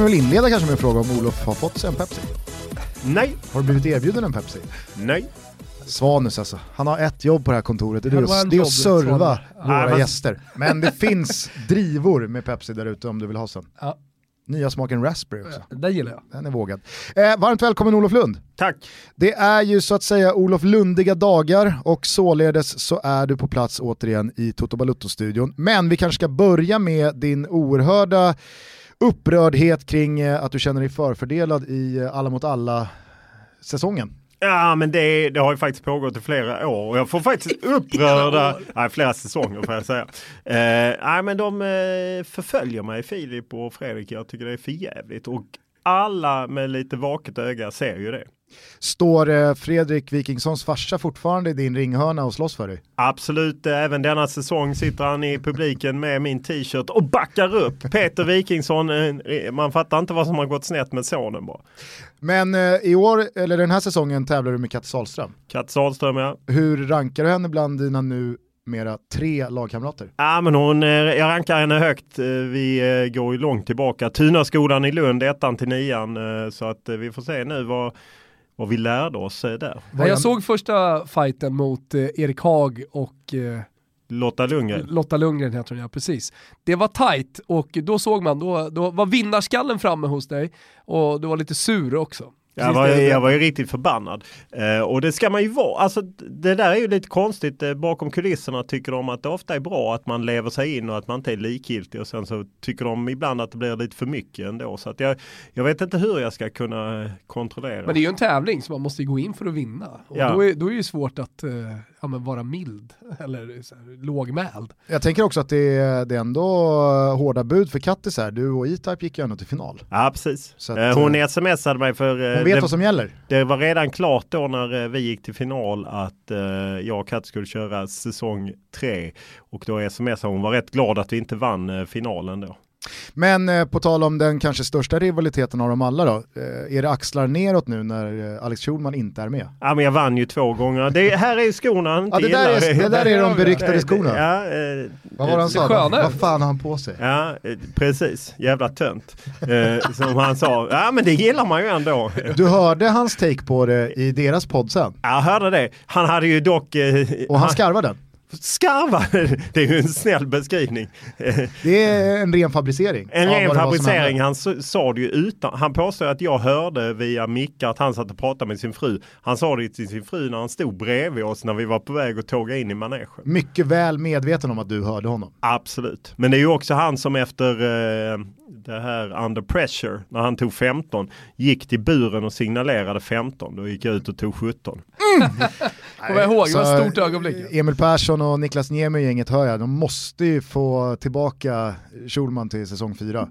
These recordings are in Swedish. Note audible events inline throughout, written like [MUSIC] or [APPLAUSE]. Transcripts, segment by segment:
vi väl inleda kanske med en fråga om Olof har fått sig en Pepsi? Nej. Har du blivit erbjuden en Pepsi? Nej. Svanus alltså, han har ett jobb på det här kontoret, det är, att, det är att serva Svanus. våra gäster. Men det [LAUGHS] finns drivor med Pepsi där ute om du vill ha sen. Ja. Nya smaken raspberry också, Den gillar jag. den är vågad. Eh, varmt välkommen Olof Lund. Tack. Det är ju så att säga Olof Lundiga dagar och således så är du på plats återigen i Toto Balutto-studion. Men vi kanske ska börja med din oerhörda upprördhet kring eh, att du känner dig förfördelad i eh, Alla mot alla-säsongen. Ja men det, det har ju faktiskt pågått i flera år och jag får faktiskt [LAUGHS] upprörda, nej flera säsonger får jag säga. Eh, nej men de eh, förföljer mig Filip och Fredrik, jag tycker det är för jävligt och alla med lite vaket öga ser ju det. Står eh, Fredrik Wikingssons farsa fortfarande i din ringhörna och slåss för dig? Absolut, eh, även denna säsong sitter han i publiken med min t-shirt och backar upp [LAUGHS] Peter Wikingsson. eh, Man fattar inte vad som har gått snett med sonen bara. Men i år, eller den här säsongen tävlar du med Katte Sahlström. Katt Sahlström ja. Hur rankar du henne bland dina nu mera tre lagkamrater? Ja men hon, eh, jag rankar henne högt. Eh, Vi eh, går ju långt tillbaka. Tunaskolan i Lund, ettan till nian. Så att vi får se nu vad, vad vi lärde oss där. Jag såg första fighten mot Erik Haag och Lotta Lundgren. Lotta Lundgren heter hon ja, precis. Det var tight och då såg man, då, då var vinnarskallen framme hos dig och du var lite sur också. Jag var, jag var ju riktigt förbannad. Eh, och det ska man ju vara. Alltså, det där är ju lite konstigt. Eh, bakom kulisserna tycker de att det ofta är bra att man lever sig in och att man inte är likgiltig. Och sen så tycker de ibland att det blir lite för mycket ändå. Så att jag, jag vet inte hur jag ska kunna eh, kontrollera. Men det är ju en tävling så man måste ju gå in för att vinna. Och Ja. då, är, då är det ju svårt att eh, ja, men vara mild eller så här, lågmäld. Jag tänker också att det är, det är ändå hårda bud för Kattis här. Du och E-Type gick ju ändå till final. Ja precis. Att, Eh, hon eh, smsade mig för eh, Hon vet det, vad som gäller. det var redan klart då när eh, vi gick till final att eh, jag och Kat skulle köra säsong tre. Och då smsade hon var rätt glad att vi inte vann eh, finalen då. Men eh, på tal om den kanske största rivaliteten av dem alla då. Eh, är det axlar neråt nu när eh, Alex Schulman inte är med? Ja men jag vann ju två gånger. Det, här är ju skorna han inte Ja, det, där är, det där är de beryktade skorna. Ja, eh, Vad var det han sa? sköna Vad fan har han på sig? Ja, eh, precis. Jävla tönt. Eh, som han sa. Ja, men det gillar man ju ändå. Du hörde hans take på det i deras podd sen. Jag hörde det. Han hade ju dock... Eh, Och han skarvade den. Skarvar. [LAUGHS] Det är ju en snäll beskrivning. Det är en ren fabricering. En ren fabricering. Han sa det ju utan. Han påstår att jag hörde via Micke att han satt och pratade med sin fru. Han sa det till sin fru när han stod bredvid oss när vi var på väg att tåga in i manegen. Mycket väl medveten om att du hörde honom. Absolut. Men det är ju också han som efter eh, det här under pressure, när han tog 15, gick till buren och signalerade 15. Då gick jag ut och tog 17. [LAUGHS] Kommer jag ihåg, det var ett stort ögonblick. Emil Persson och Niklas Niemi gänget hör jag, de måste ju få tillbaka Schulman till säsong 4.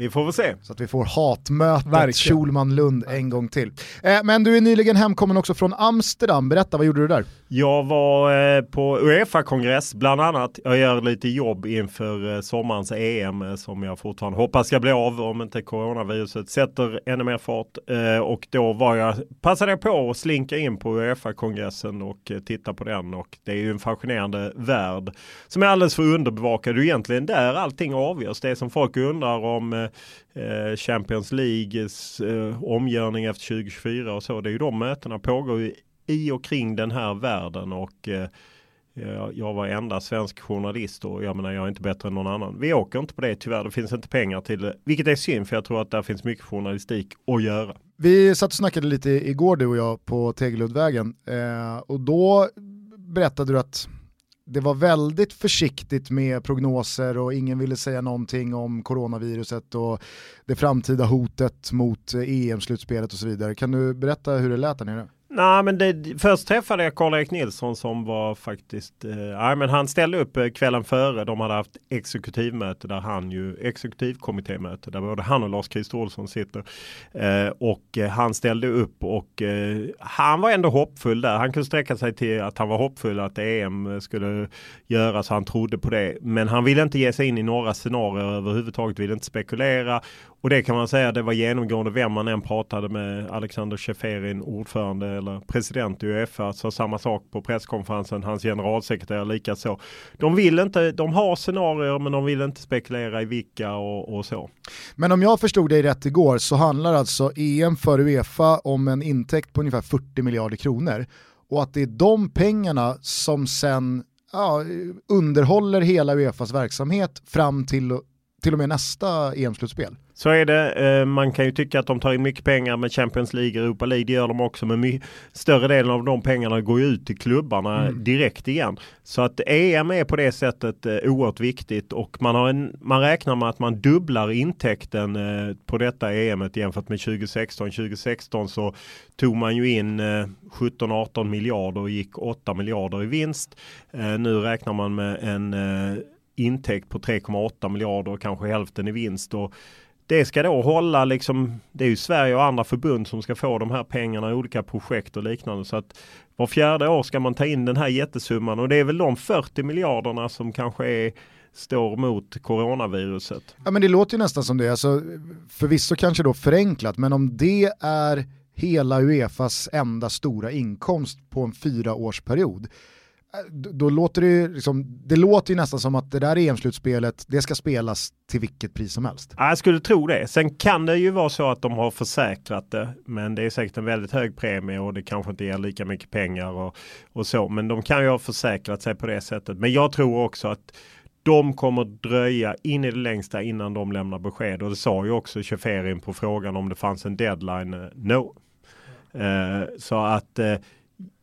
Vi får väl se. Så att vi får hatmötet. Schulman-Lund en gång till. Eh, men du är nyligen hemkommen också från Amsterdam, berätta vad gjorde du där? Jag var eh, på Uefa-kongress bland annat. Jag gör lite jobb inför eh, sommarens EM eh, som jag fortfarande hoppas ska bli av om inte coronaviruset sätter ännu mer fart. Eh, och då var jag, passade jag på att slinka in på Uefa-kongressen och eh, titta på den. Och det är ju en fascinerande värld som är alldeles för underbevakad. Det är egentligen där allting avgörs. Det som folk undrar om Eh, Champions Leagues eh, omgörning efter 2024 och så. Det är ju de mötena pågår ju i och kring den här världen och eh, jag- jag var enda svensk journalist och jag menar jag är inte bättre än någon annan. Vi åker inte på det tyvärr. Det finns inte pengar till det. Vilket är synd för jag tror att där finns mycket journalistik att göra. Vi satt och snackade lite igår du och jag på Tegeluddvägen eh, och då berättade du att det var väldigt försiktigt med prognoser och ingen ville säga någonting om coronaviruset och det framtida hotet mot EM-slutspelet och så vidare. Kan du berätta hur det lät där nere? Nej men det, först träffade jag Karl-Erik Nilsson som var faktiskt, eh, men han ställde upp eh, kvällen före. De hade haft exekutivmöte där han ju, exekutivkommittémöte där både han och Lars-Christer Olsson sitter. Eh, och eh, han ställde upp och eh, han var ändå hoppfull där. Han kunde sträcka sig till att han var hoppfull att EM skulle göras. Han trodde på det. Men han ville inte ge sig in i några scenarier överhuvudtaget, ville inte spekulera och det kan man säga det var genomgående vem man än pratade med. Alexander Scheferin, ordförande eller president i Uefa, sa samma sak på presskonferensen. Hans generalsekreterare likaså. De vill inte, de har scenarier men de vill inte spekulera i vilka och, och så. Men om jag förstod dig rätt igår så handlar alltså EM för Uefa om en intäkt på ungefär 40 miljarder kronor och att det är de pengarna som sen ja, underhåller hela Uefas verksamhet fram till, till och med nästa EM-slutspel. Så är det. Eh, man kan ju tycka att de tar in mycket pengar med Champions League och Europa League. Det gör de också. Men större delen av de pengarna går ju ut till klubbarna mm. direkt igen. Så att EM är på det sättet eh, oerhört viktigt och man, har en, man räknar med att man dubblar intäkten eh, på detta EM jämfört med 2016. 2016 så tog man ju in 17-18 miljarder och gick 8 miljarder i vinst. Nu räknar man med en intäkt på 3,8 miljarder och kanske hälften i vinst. Och det ska då hålla liksom, det är ju Sverige och andra förbund som ska få de här pengarna i olika projekt och liknande. Så att var fjärde år ska man ta in den här jättesumman och det är väl de 40 miljarderna som kanske är står mot coronaviruset. Ja men det låter ju nästan som det, alltså, förvisso kanske då förenklat, men om det är hela Uefas enda stora inkomst på en fyraårsperiod, Äh, då låter det, liksom, det låter ju nästan som att det där EM-slutspelet, det ska spelas till vilket pris som helst. jag skulle tro det. Sen kan det ju vara så att de har försäkrat det, men det är säkert en väldigt hög premie och det kanske inte ger lika mycket pengar och, och så. Men de kan ju ha försäkrat sig på det sättet. Men jag tror också att de kommer dröja in i det längsta innan de lämnar besked. Och det sa ju också Cheferin på frågan om det fanns en deadline. Eh, no. Uh, så att uh,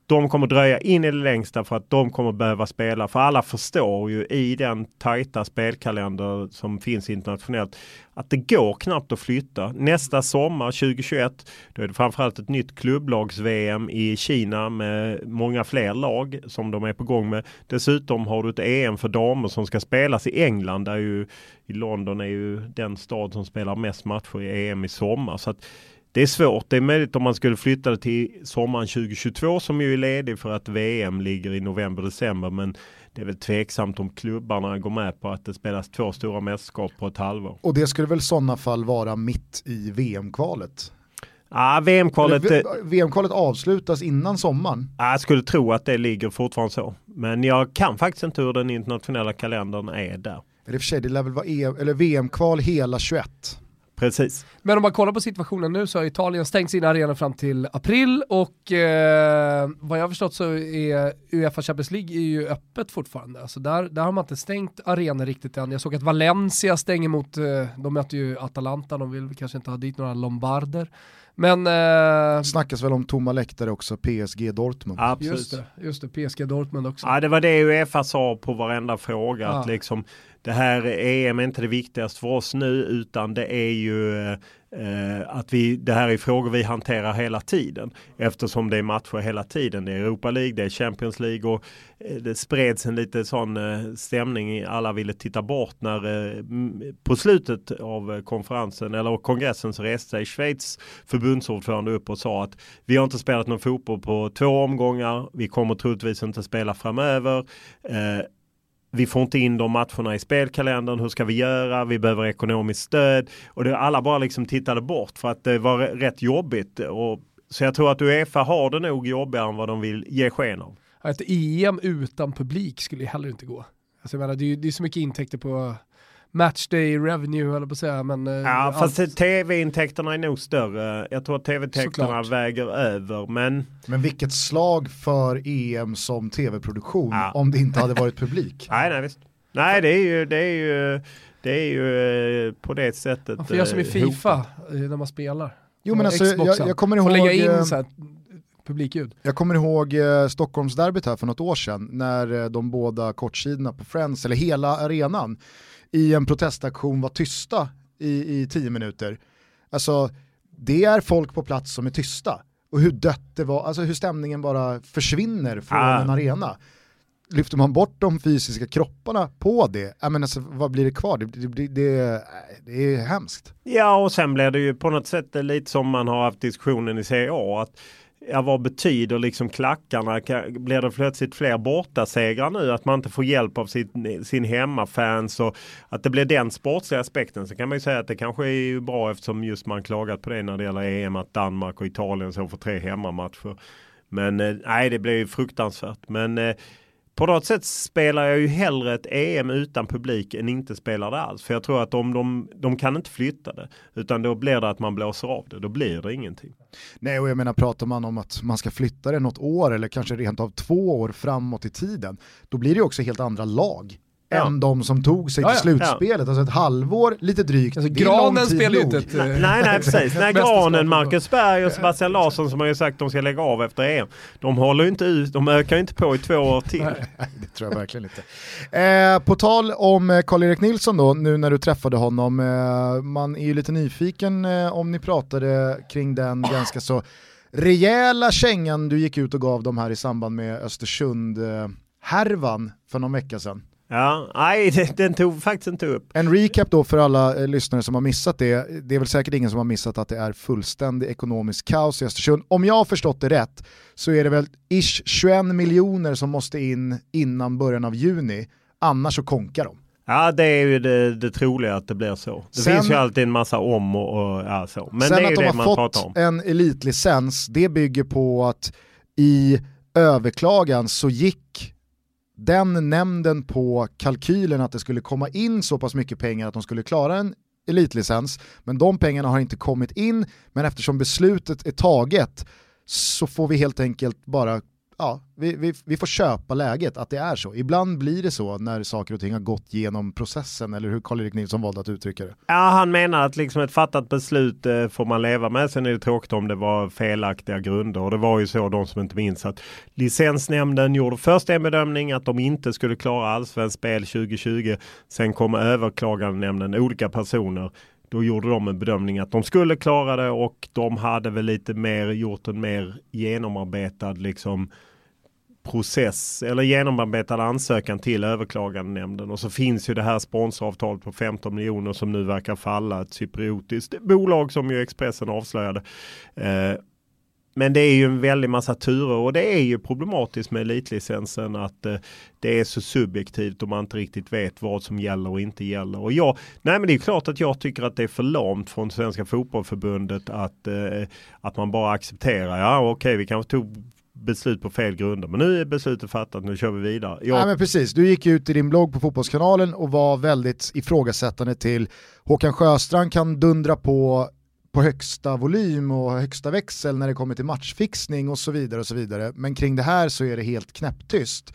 de kommer dröja in i det längsta för att de kommer behöva spela. För alla förstår ju i den tajta spelkalender som finns internationellt att det går knappt att flytta. Nästa sommar 2021 då är det framförallt ett nytt klubblags-VM i Kina med många fler lag som de är på gång med. Dessutom har du ett EM för damer som ska spelas i England där ju i London är ju den stad som spelar mest matcher i EM i sommar. Så att det är svårt. Det är möjligt om man skulle flytta det till sommaren 2022 som ju är ledig för att VM ligger i november-december. Men det är väl tveksamt om klubbarna går med på att det spelas två stora mästerskap på ett halvår. Och det skulle väl i sådana fall vara mitt i VM-kvalet? Ah, VM-kvalet, VM-kvalet avslutas innan sommaren. Ah, jag skulle tro att det ligger fortfarande så. Men jag kan faktiskt inte hur den internationella kalendern är där. Eller för sig, det lär väl vara e VM-kval hela 21. Precis. Men om man kollar på situationen nu så har Italien stängt sina arenor fram till april och eh, vad jag har förstått så är Uefa Champions League är ju öppet fortfarande. Alltså där, där har man inte stängt arenor riktigt än. Jag såg att Valencia stänger mot, eh, de möter ju Atalanta, de vill kanske inte ha dit några lombarder. Men... Eh, Snackas väl om tomma läktare också, PSG Dortmund. Absolut. Just det, just det, PSG Dortmund också. Ja, det var det Uefa sa på varenda fråga. Ja. Att liksom, det här EM är inte det viktigaste för oss nu utan det är ju eh, att vi, det här är frågor vi hanterar hela tiden eftersom det är matcher hela tiden. Det är Europa League, det är Champions League och eh, det spreds en lite sån eh, stämning. Alla ville titta bort när eh, på slutet av konferensen eller kongressen så reste sig Schweiz förbundsordförande upp och sa att vi har inte spelat någon fotboll på två omgångar. Vi kommer troligtvis inte spela framöver. Eh, vi får inte in de matcherna i spelkalendern. Hur ska vi göra? Vi behöver ekonomiskt stöd. Och det, alla bara liksom tittade bort för att det var rätt jobbigt. Och, så jag tror att Uefa har det nog jobbigare än vad de vill ge sken av. Ett EM utan publik skulle heller inte gå. Alltså jag menar, det, är, det är så mycket intäkter på matchday revenue eller på att säga. Men, eh, ja, fast tv-intäkterna är nog större. Jag tror att tv-intäkterna väger över. Men... men vilket slag för EM som tv-produktion ja. om det inte hade varit publik. [LAUGHS] nej, nej, visst. Nej, det är ju, det är ju, det är ju eh, på det sättet. Man får göra som i eh, Fifa hopa. när man spelar. Jo men alltså, jag, jag, kommer ihåg... lägga in så här, publikljud. Jag kommer ihåg eh, Stockholmsderbyt här för något år sedan när de båda kortsidorna på Friends, eller hela arenan, i en protestaktion var tysta i, i tio minuter. Alltså, det är folk på plats som är tysta. Och hur dött det var, alltså hur stämningen bara försvinner från ah. en arena. Lyfter man bort de fysiska kropparna på det, ja, men alltså, vad blir det kvar? Det, det, det, det är hemskt. Ja, och sen blir det ju på något sätt lite som man har haft diskussionen i CA, att ja, vad betyder liksom klackarna? Blir det plötsligt fler bortasegrar nu? Att man inte får hjälp av sin, sin hemmafans och att det blir den sportsliga aspekten. Så kan man ju säga att det kanske är bra eftersom just man klagat på det när det gäller EM att Danmark och Italien så får tre hemmamatcher. Men eh, nej, det blir ju fruktansvärt. Men eh, på något sätt spelar jag ju hellre ett EM utan publik än inte spelar det alls. För jag tror att om de, de kan inte flytta det. Utan då blir det att man blåser av det. Då blir det ingenting. Nej, och jag menar pratar man om att man ska flytta det något år eller kanske rent av två år framåt i tiden. Då blir det också helt andra lag ja. än de som tog sig till ja, slutspelet. Ja. Alltså ett halvår, lite drygt. Alltså, granen spelar ju inte ett... Nej, nej, [LAUGHS] precis. Nej, granen, Marcus Berg och Sebastian Larsson som har ju sagt att de ska lägga av efter EM. De håller inte ut, de ökar inte på i två år till. Nej, det tror jag verkligen inte. Eh, på tal om eh, Karl-Erik Nilsson då, nu när du träffade honom. Eh, man är ju lite nyfiken eh, om ni pratade kring den ganska så rejäla kängan du gick ut och gav dem här i samband med Östersund eh, härvan för någon vecka sedan. Ja, nej [LAUGHS] den tog faktiskt inte upp. En recap då för alla eh, lyssnare som har missat det. Det är väl säkert ingen som har missat att det är fullständig ekonomisk kaos i Östersund. Om jag har förstått det rätt så är det väl ish 21 miljoner som måste in innan början av juni. Annars så konkar de. Ja det är ju det, det troliga att det blir så. Det sen, finns ju alltid en massa om och, och ja, så. Men sen det är att de det pratar om. en elitlicens, det bygger på att i överklagan så gick den nämnden på kalkylen att det skulle komma in så pass mycket pengar att de skulle klara en elitlicens, men de pengarna har inte kommit in, men eftersom beslutet är taget så får vi helt enkelt bara ja, vi, vi, vi, får köpa läget, att det är så. Ibland blir det så när saker och ting har gått genom processen, eller hur Karl-Erik Nilsson valde att uttrycka det. Ja, han menar att liksom ett fattat beslut eh, får man leva med. Sen är det tråkigt om det var felaktiga grunder. Och det var ju så, de som inte minns, att licensnämnden gjorde först en bedömning att de inte skulle klara allsvenskt spel 2020. Sen kom överklagandenämnden, olika personer, då gjorde de en bedömning att de skulle klara det och de hade väl lite mer gjort en mer genomarbetad liksom process eller genomarbetad ansökan till överklagandenämnden. Och så finns ju det här sponsoravtalet på 15 miljoner som nu verkar falla. Ett cypriotiskt bolag som ju Expressen avslöjade. Eh, men det är ju en väldig massa turer och det är ju problematiskt med elitlicensen att eh, det är så subjektivt och man inte riktigt vet vad som gäller och inte gäller. Och jag, nej men det är klart att jag tycker att det är för lamt från Svenska Fotbollförbundet att, eh, att man bara accepterar, ja okej okay, vi kanske tog beslut på fel grunder. Men nu är beslutet fattat, nu kör vi vidare. Jag... Nej, men precis, du gick ut i din blogg på Fotbollskanalen och var väldigt ifrågasättande till Håkan Sjöstrand kan dundra på på högsta volym och högsta växel när det kommer till matchfixning och så vidare och så vidare. Men kring det här så är det helt knäpptyst.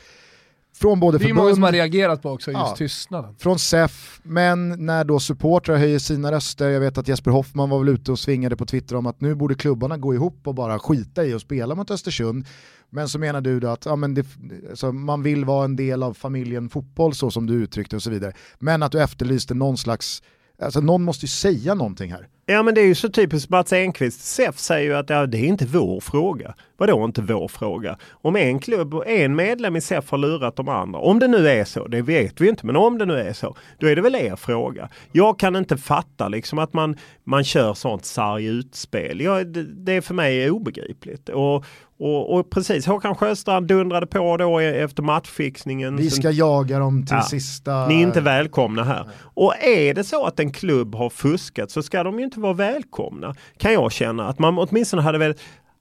Från både det är många som har reagerat på också, just ja, tystnaden. Från SEF, men när då supportrar höjer sina röster, jag vet att Jesper Hoffman var väl ute och svingade på Twitter om att nu borde klubbarna gå ihop och bara skita i att spela mot Östersund. Men så menar du då att ja, men det, alltså, man vill vara en del av familjen fotboll så som du uttryckte och så vidare. Men att du efterlyste någon slags Alltså någon måste ju säga någonting här. Ja men det är ju så typiskt Mats Enqvist. SEF säger ju att ja, det är inte vår fråga. Vadå inte vår fråga? Om en klubb och en medlem i SEF har lurat de andra, om det nu är så, det vet vi inte, men om det nu är så, då är det väl er fråga. Jag kan inte fatta liksom att man, man kör sånt sarg utspel. Ja, det, det är för mig obegripligt. Och, och, och, precis, Håkan Sjöstrand dundrade på då e- efter matchfixningen. Vi ska jaga dem till ja, sista... Ni är inte välkomna här. Nej. Och är det så att en klubb har fuskat så ska de ju inte vara välkomna. Kan jag känna att man åtminstone hade väl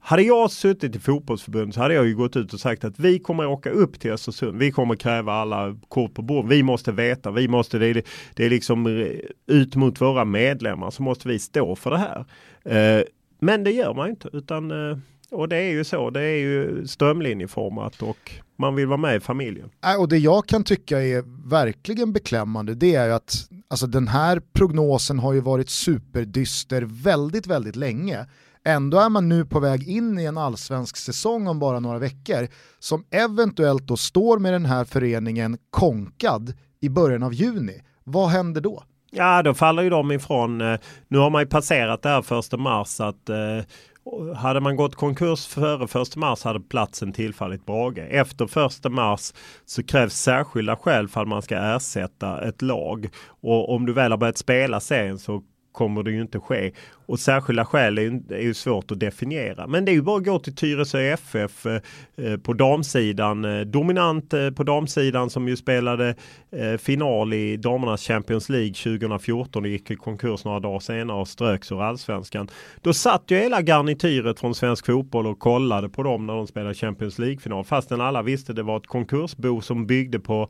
hade jag suttit i fotbollsförbundet så hade jag ju gått ut och sagt att vi kommer åka upp till Östersund. Vi kommer kräva alla kort på bord. Vi måste veta, vi måste, det är, det är liksom ut mot våra medlemmar så måste vi stå för det här. Eh, men det gör man inte utan eh, och det är ju så, det är ju strömlinjeformat och man vill vara med i familjen. och det jag kan tycka är verkligen beklämmande det är ju att alltså den här prognosen har ju varit superdyster väldigt, väldigt länge. Ändå är man nu på väg in i en allsvensk säsong om bara några veckor som eventuellt då står med den här föreningen konkad i början av juni. Vad händer då? Ja, då faller ju de ifrån. Eh, nu har man ju passerat det här första mars att eh, hade man gått konkurs före första mars hade platsen tillfallit Brage. Efter första mars så krävs särskilda skäl för att man ska ersätta ett lag. Och om du väl har börjat spela serien så kommer det ju inte ske. Och särskilda skäl är ju, är ju svårt att definiera. Men det är ju bara att gå till Tyresö FF eh, på damsidan. Eh, dominant eh, på damsidan som ju spelade eh, final i damernas Champions League 2014 och gick i konkurs några dagar senare och ströks ur allsvenskan. Då satt ju hela garnityret från svensk fotboll och kollade på dem när de spelade Champions League-final. Fastän alla visste det var ett konkursbo som byggde på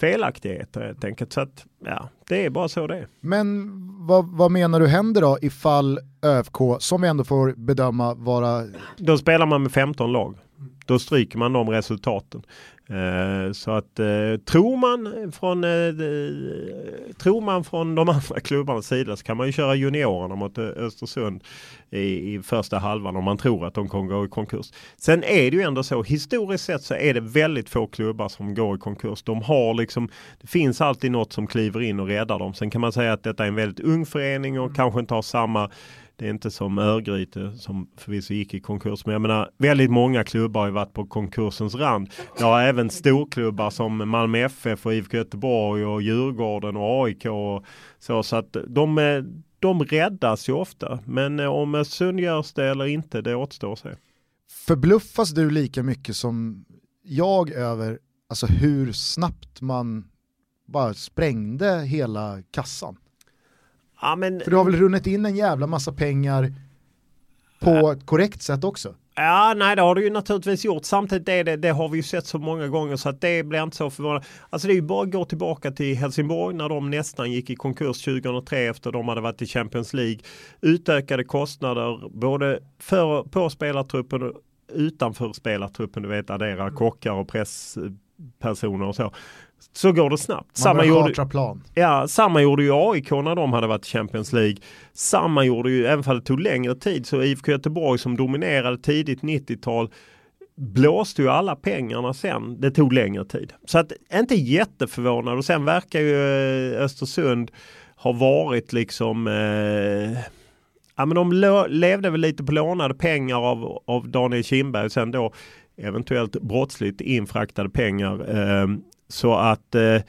felaktigheter helt enkelt. Så att, ja, det är bara så det är. Men vad, vad menar du händer då ifall ÖFK, som vi ändå får bedöma vara... Då spelar man med 15 lag. Då stryker man de resultaten. Eh, så att eh, tror man från eh, tror man från de [LAUGHS] andra klubbarnas sida så kan man ju köra juniorerna mot Östersund i, i första halvan om man tror att de kommer gå i konkurs. Sen är det ju ändå så historiskt sett så är det väldigt få klubbar som går i konkurs. De har liksom det finns alltid något som kliver in och räddar dem. Sen kan man säga att detta är en väldigt ung förening och mm. kanske inte har samma det är inte som Örgryte som förvisso gick i konkurs. Men jag menar väldigt många klubbar har ju varit på konkursens rand. Det har även storklubbar som Malmö FF och IFK Göteborg och Djurgården och AIK och så. Så att de, eh, de räddas ju ofta. Men eh, om Östersund görs det eller inte, det återstår att se. Förbluffas du lika mycket som jag över alltså hur snabbt man bara sprängde hela kassan? Ja, men... För du har väl runnit in en jävla massa pengar på ja. ett korrekt sätt också? Ja, nej det har du ju naturligtvis gjort. Samtidigt är det, det har vi ju sett så många gånger så att det blir inte så förvånande. Alltså det är ju bara att gå tillbaka till Helsingborg när de nästan gick i konkurs 2003 efter de hade varit i Champions League. Utökade kostnader både för, på spelartruppen och utanför spelartruppen. Du vet addera kockar och presspersoner och så så går det snabbt. Man samma gjorde, plan. Ja, samma gjorde ju AIK när de hade varit i Champions League. Samma gjorde ju, även om det tog längre tid, så IFK Göteborg som dominerade tidigt 90-tal blåste ju alla pengarna sen. Det tog längre tid. Så att inte jätteförvånad och sen verkar ju eh, Östersund ha varit liksom eh, Ja men de levde väl lite på lånade pengar av, av Daniel Kindberg och sen då eventuellt brottsligt infraktade pengar. Eh, så att eh,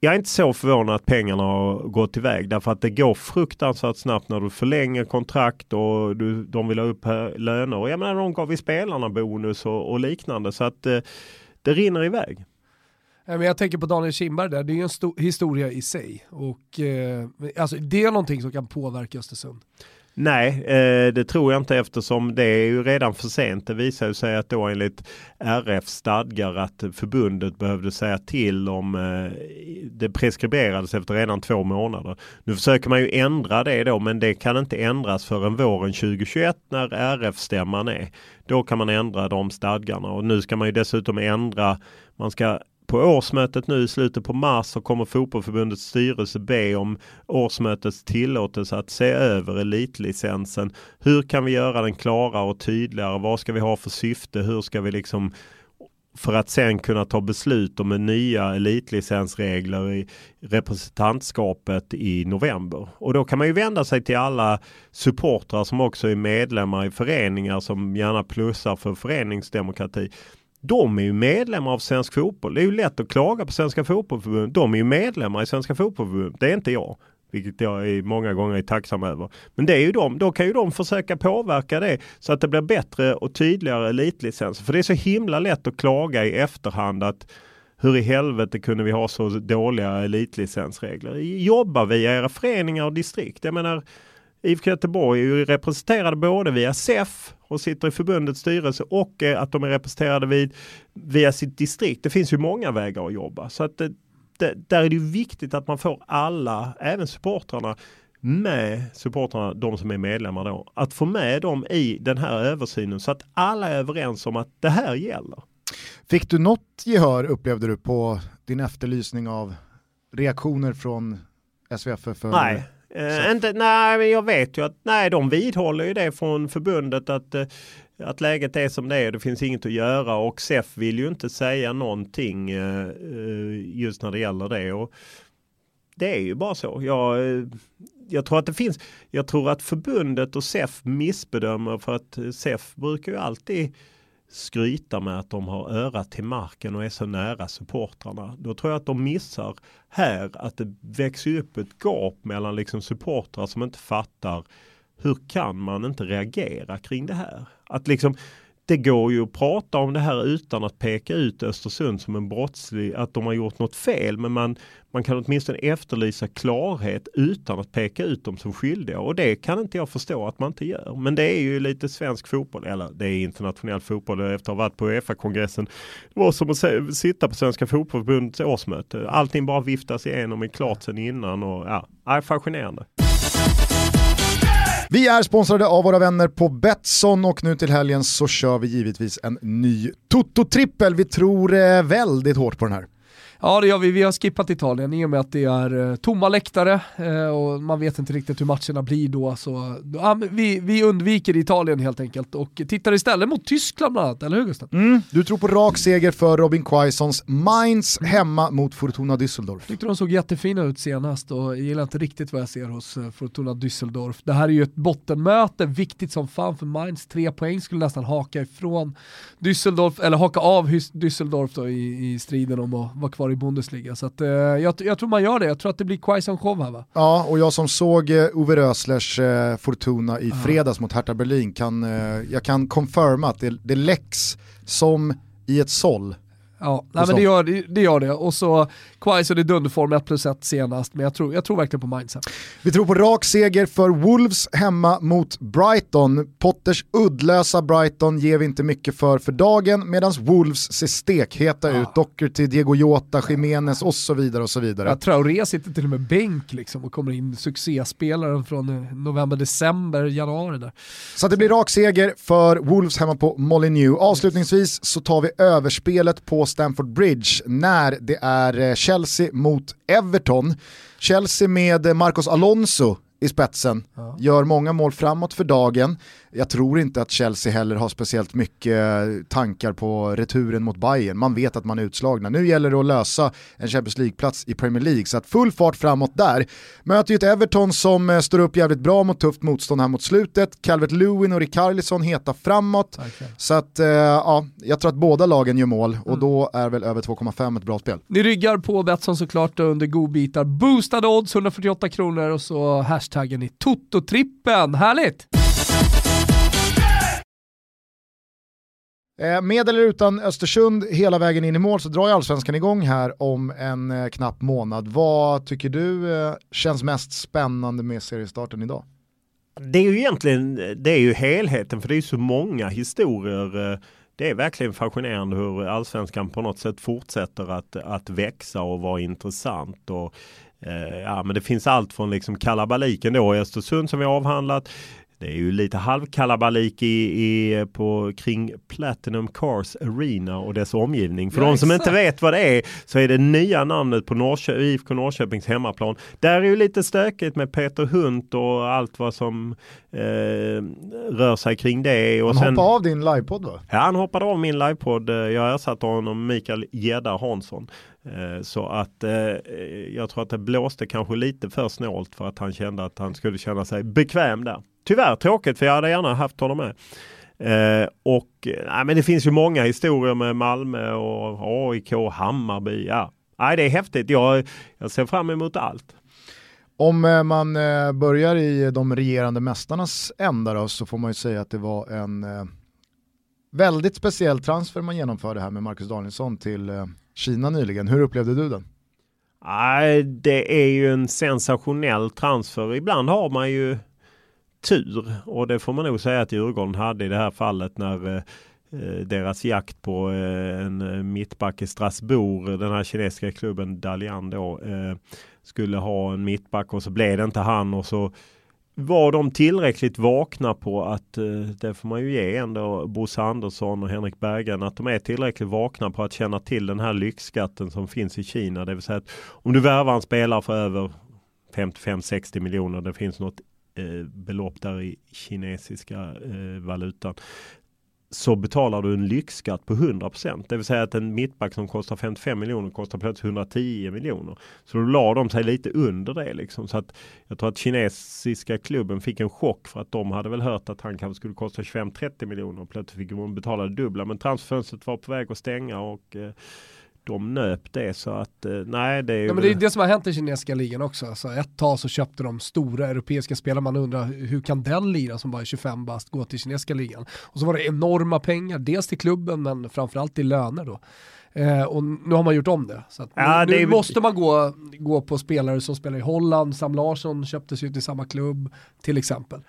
jag är inte så förvånad att pengarna har gått iväg därför att det går fruktansvärt snabbt när du förlänger kontrakt och du, de vill ha upp löner. Och jag menar de gav ju spelarna bonus och, och liknande så att eh, det rinner iväg. Jag tänker på Daniel Kindberg där, det är ju en historia i sig. Och, eh, alltså, det är någonting som kan påverka Östersund. Nej, eh, det tror jag inte eftersom det är ju redan för sent. Det visar sig att då enligt RF stadgar att förbundet behövde säga till om eh, det preskriberades efter redan två månader. Nu försöker man ju ändra det då men det kan inte ändras förrän våren 2021 när RF-stämman är. Då kan man ändra de stadgarna och nu ska man ju dessutom ändra man ska på årsmötet nu i slutet på mars så kommer fotbollförbundets styrelse be om årsmötets tillåtelse att se över elitlicensen. Hur kan vi göra den klarare och tydligare? Vad ska vi ha för syfte? Hur ska vi liksom för att sen kunna ta beslut om nya elitlicensregler i representantskapet i november. Och då kan man ju vända sig till alla supportrar som också är medlemmar i föreningar som gärna plussar för föreningsdemokrati. De är ju medlemmar av Svensk Fotboll. Det är ju lätt att klaga på Svenska Fotbollförbundet. De är ju medlemmar i Svenska Fotbollförbundet. Det är inte jag. Vilket jag är många gånger är tacksam över. Men det är ju de. Då kan ju de försöka påverka det så att det blir bättre och tydligare elitlicenser. För det är så himla lätt att klaga i efterhand att hur i helvete kunde vi ha så dåliga elitlicensregler? Jobba via era föreningar och distrikt. Jag menar IFK Göteborg är ju representerade både via SEF och sitter i förbundets styrelse och att de är representerade vid, via sitt distrikt. Det finns ju många vägar att jobba. Så att det, det, där är det viktigt att man får alla, även supportrarna, med supportrarna, de som är medlemmar då, att få med dem i den här översynen så att alla är överens om att det här gäller. Fick du något gehör upplevde du på din efterlysning av reaktioner från SVF? För Nej, Uh, inte, nej, men jag vet ju att nej, de vidhåller ju det från förbundet att, uh, att läget är som det är. Det finns inget att göra och SEF vill ju inte säga någonting uh, just när det gäller det. Och det är ju bara så. Jag, jag tror att det finns. Jag tror att förbundet och SEF missbedömer för att SEF brukar ju alltid skryta med att de har örat till marken och är så nära supportrarna. Då tror jag att de missar här att det växer upp ett gap mellan liksom supportrar som inte fattar hur kan man inte reagera kring det här? Att liksom det går ju att prata om det här utan att peka ut Östersund som en brottslig, att de har gjort något fel. Men man, man kan åtminstone efterlysa klarhet utan att peka ut dem som skyldiga. Och det kan inte jag förstå att man inte gör. Men det är ju lite svensk fotboll, eller det är internationell fotboll efter att ha varit på Uefa-kongressen. Det var som att sitta på Svenska Fotbollförbundets årsmöte. Allting bara viftas igenom i klart sen innan och ja, är fascinerande. Vi är sponsrade av våra vänner på Betsson och nu till helgen så kör vi givetvis en ny Toto-trippel. Vi tror eh, väldigt hårt på den här. Ja det gör vi, vi har skippat Italien i och med att det är eh, tomma läktare eh, och man vet inte riktigt hur matcherna blir då. Så, ja, vi, vi undviker Italien helt enkelt och tittar istället mot Tyskland bland annat, eller hur Gustav? Mm, du tror på rak seger för Robin Quaisons Mainz hemma mot Fortuna Düsseldorf. Tyckte de såg jättefina ut senast och jag gillar inte riktigt vad jag ser hos eh, Fortuna Düsseldorf. Det här är ju ett bottenmöte, viktigt som fan för Mainz. Tre poäng skulle nästan haka ifrån Düsseldorf, eller haka av Düsseldorf då i, i striden om att vara kvar i Bundesliga. Så att, eh, jag, jag, tror man gör det, jag tror att det blir Quaison show här va? Ja, och jag som såg eh, Ove Röslers eh, Fortuna i fredags mot Hertha Berlin kan, eh, jag kan confirma att det, det läcks som i ett såll Ja, nej, men det gör, det gör det. Och så Quaison i dunderform 1 plus 1 senast, men jag tror, jag tror verkligen på mindset. Vi tror på rak seger för Wolves hemma mot Brighton. Potters uddlösa Brighton ger vi inte mycket för för dagen, medan Wolves ser stekheta ja. ut. Docherty, Diego Jota, Jiménez och så vidare och så vidare. Ja, Traoré sitter till och med bänk liksom och kommer in succéspelaren från eh, november, december, januari där. Så det blir rak seger för Wolves hemma på Molineux. Avslutningsvis så tar vi överspelet på Stamford Bridge när det är eh, Chelsea mot Everton. Chelsea med Marcos Alonso i spetsen, ja. gör många mål framåt för dagen jag tror inte att Chelsea heller har speciellt mycket tankar på returen mot Bayern. Man vet att man är utslagna. Nu gäller det att lösa en Champions League-plats i Premier League, så att full fart framåt där. Möter ju ett Everton som eh, står upp jävligt bra mot tufft motstånd här mot slutet. Calvert Lewin och Rikarlison heta framåt. Okay. Så att, eh, ja, jag tror att båda lagen gör mål och mm. då är väl över 2,5 ett bra spel. Ni ryggar på Betsson såklart under godbitar. Boostade odds 148 kronor och så hashtaggen i Toto-trippen. Härligt! Eh, med eller utan Östersund hela vägen in i mål så drar ju allsvenskan igång här om en eh, knapp månad. Vad tycker du eh, känns mest spännande med seriestarten idag? Det är ju egentligen det är ju helheten för det är så många historier. Det är verkligen fascinerande hur allsvenskan på något sätt fortsätter att, att växa och vara intressant. Och, ja, men det finns allt från liksom kalabaliken då i Östersund som vi avhandlat det är ju lite halvkalabalik i, i, på, kring Platinum Cars Arena och dess omgivning. För ja, de som exakt. inte vet vad det är så är det nya namnet på Norrkö IFK Norrköpings hemmaplan. Där är ju lite stökigt med Peter Hunt och allt vad som eh, rör sig kring det. Och han sen, hoppade av din livepodd va? Ja, han hoppade av min livepodd. Jag ersatte honom Mikael Gedda Hansson. Eh, så att eh, jag tror att det blåste kanske lite för snålt för att han kände att han skulle känna sig bekväm där. Tyvärr tråkigt för jag hade gärna haft honom med. Eh, och nej, men det finns ju många historier med Malmö och AIK, Hammarby. Ja. Nej, det är häftigt. Jag, jag ser fram emot allt. Om eh, man börjar i de regerande mästarnas ända då, så får man ju säga att det var en väldigt speciell transfer man genomförde här med Marcus Danielsson till Kina nyligen. Hur upplevde du den? Nej, det är ju en sensationell transfer. Ibland har man ju tur och det får man nog säga att Djurgården hade i det här fallet när eh, eh, deras jakt på eh, en mittback i Strasbourg, den här kinesiska klubben Dalian då, skulle ha en mittback och så blev det inte han och så var de tillräckligt vakna på att, eh, det får man ju ge ändå Bosse Andersson och Henrik Berggren, att de är tillräckligt vakna på att känna till den här lyxskatten som finns i Kina. Det vill säga att om du värvar en spelare för över 55-60 miljoner, det finns något eh, belopp där i kinesiska eh, valutan så betalar du en lyxskatt på 100%. Det vill säga att en mittback som kostar 55 miljoner kostar plötsligt 110 miljoner. Så då la de sig lite under det liksom. Så att jag tror att kinesiska klubben fick en chock för att de hade väl hört att han kanske skulle kosta 25-30 miljoner. Plötsligt fick de betala det dubbla. Men transferfönstret var på väg att stänga och eh, de nöp det så att eh, nej det är ju... Ja, men det är det som har hänt i kinesiska ligan också. Så ett tag så köpte de stora europeiska spelare, man undrar hur kan den lira som bara är 25 bast gå till kinesiska ligan? Och så var det enorma pengar, dels till klubben men framförallt till löner då. Eh, och nu har man gjort om det. Så ja, nu, nu är... måste man gå, gå på spelare som spelar i Holland, Sam Larsson köptes ju till samma klubb till exempel.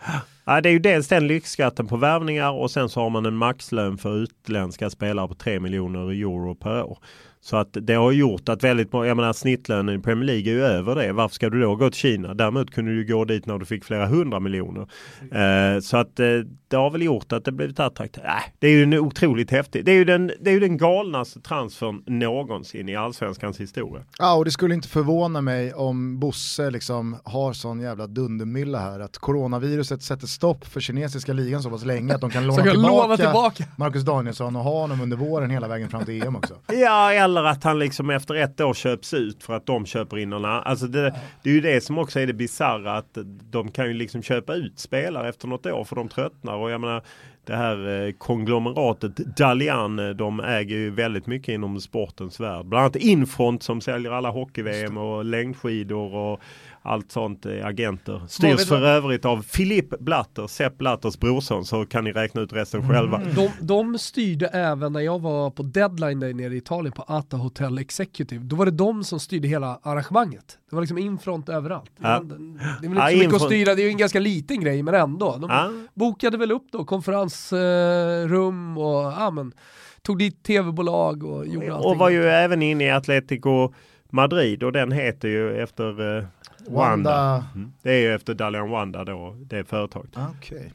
Ja, det är ju dels den lyxskatten på värvningar och sen så har man en maxlön för utländska spelare på 3 miljoner euro per år. Så att det har gjort att väldigt många, jag menar snittlönen i Premier League är ju över det. Varför ska du då gå till Kina? Däremot kunde du gå dit när du fick flera hundra miljoner. Eh, så att eh, det har väl gjort att det blivit attraktivt. Äh, det är ju en otroligt häftigt. Det är ju den, det är ju den galnaste transfern någonsin i allsvenskans historia. Ja, och det skulle inte förvåna mig om Bosse liksom har sån jävla dundermylla här att coronaviruset sätter stopp för kinesiska ligan så pass länge att de kan [LAUGHS] låna tillbaka, tillbaka Marcus Danielsson och ha honom under våren hela vägen fram till EM också. [LAUGHS] Ja, eller att han liksom efter ett år köps ut för att de köper in någon annan. Alltså det, det är ju det som också är det bisarra att de kan ju liksom köpa ut spelare efter något år för de tröttnar och jag menar det här eh, konglomeratet Dalian, eh, de äger ju väldigt mycket inom sportens värld. Bland annat Infront som säljer alla hockey-VM och längdskidor och allt sånt är agenter. Styrs för övrigt av Filip Blatter, Sepp Blatters brorson, så kan ni räkna ut resten mm. själva. De, de styrde även när jag var på deadline där nere i Italien på Ata Hotel Executive. Då var det de som styrde hela arrangemanget. Det var liksom infront överallt. Ja. Det, är väl inte ja, så mycket att styra, det är ju en ganska liten grej men ändå. De ja. bokade väl upp då konferensrum och ja, men, tog dit tv-bolag och gjorde allting. Och var ju även inne i Atletico Madrid och den heter ju efter eh, Wanda. Mm. Det är ju efter Dalian Wanda då, det företaget. Okay.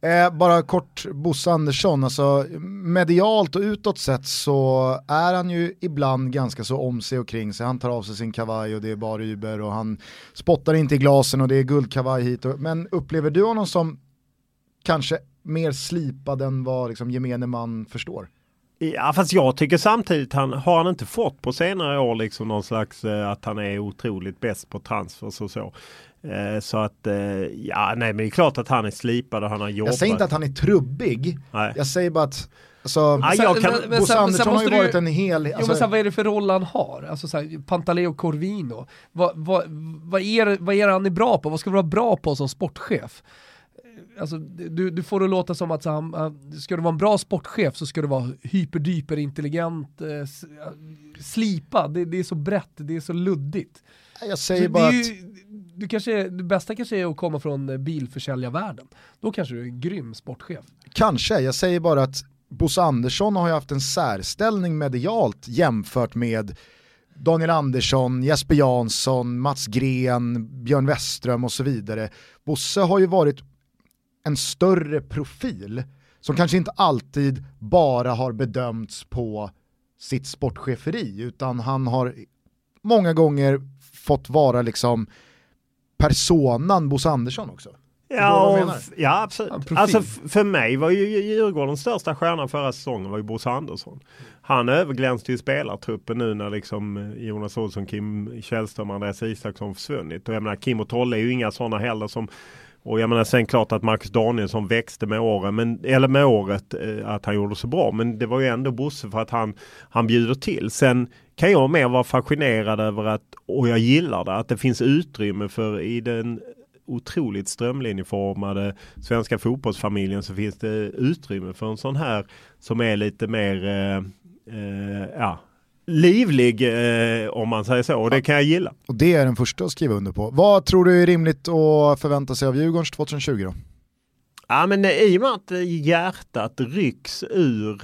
Eh, bara kort Bosse Andersson, alltså medialt och utåt sett så är han ju ibland ganska så om sig och kring sig. Han tar av sig sin kavaj och det är bara Uber och han spottar inte i glasen och det är guldkavaj hit. Och, men upplever du honom som kanske mer slipad än vad liksom gemene man förstår? Ja fast jag tycker samtidigt han har han inte fått på senare år liksom någon slags eh, att han är otroligt bäst på transfers och så. Eh, så att eh, ja nej men det är klart att han är slipad och han har jobbat. Jag säger inte att han är trubbig. Nej. Jag säger bara att Alltså, ja, jag kan, men, men, Bosse Andersson har ju varit en hel... Alltså, jo, men sen, vad är det för roll han har? Alltså så här, Pantaleo Corvino. Vad, vad, vad, är, vad är han är bra på? Vad ska du vara bra på som sportchef? Alltså, du, du får det låta som att så, han, ska du vara en bra sportchef så ska du vara hyperdyper intelligent, eh, slipa, det, det, är så brett, det är så luddigt. Jag säger så bara ju, att... Du kanske, det bästa kanske är att komma från eh, bilförsäljarvärlden. Då kanske du är en grym sportchef. Kanske, jag säger bara att Bosse Andersson har ju haft en särställning medialt jämfört med Daniel Andersson, Jesper Jansson, Mats Gren, Björn Westström och så vidare. Bosse har ju varit en större profil som kanske inte alltid bara har bedömts på sitt sportcheferi utan han har många gånger fått vara liksom personan Bosse Andersson också. Ja, ja absolut. Alltså för mig var ju Djurgårdens största stjärna förra säsongen var ju Bosse Andersson. Han överglänste ju spelartruppen nu när liksom eh, Jonas Olsson, Kim Källström Andreas Isaksson försvunnit. Och jag menar Kim och Tolle är ju inga sådana heller som och jag menar sen klart att Marcus Danielsson växte med åren, men, eller med året eh, att han gjorde så bra. Men det var ju ändå Bosse för att han, han bjuder till. Sen kan jag mer vara fascinerad över att, och jag gillar det, att det finns utrymme för i den otroligt strömlinjeformade svenska fotbollsfamiljen så finns det utrymme för en sån här som är lite mer eh, eh, ja, livlig eh, om man säger så och det kan jag gilla. Och det är den första att skriva under på. Vad tror du är rimligt att förvänta sig av Djurgårdens 2020 då? Ja men i och med att hjärtat rycks ur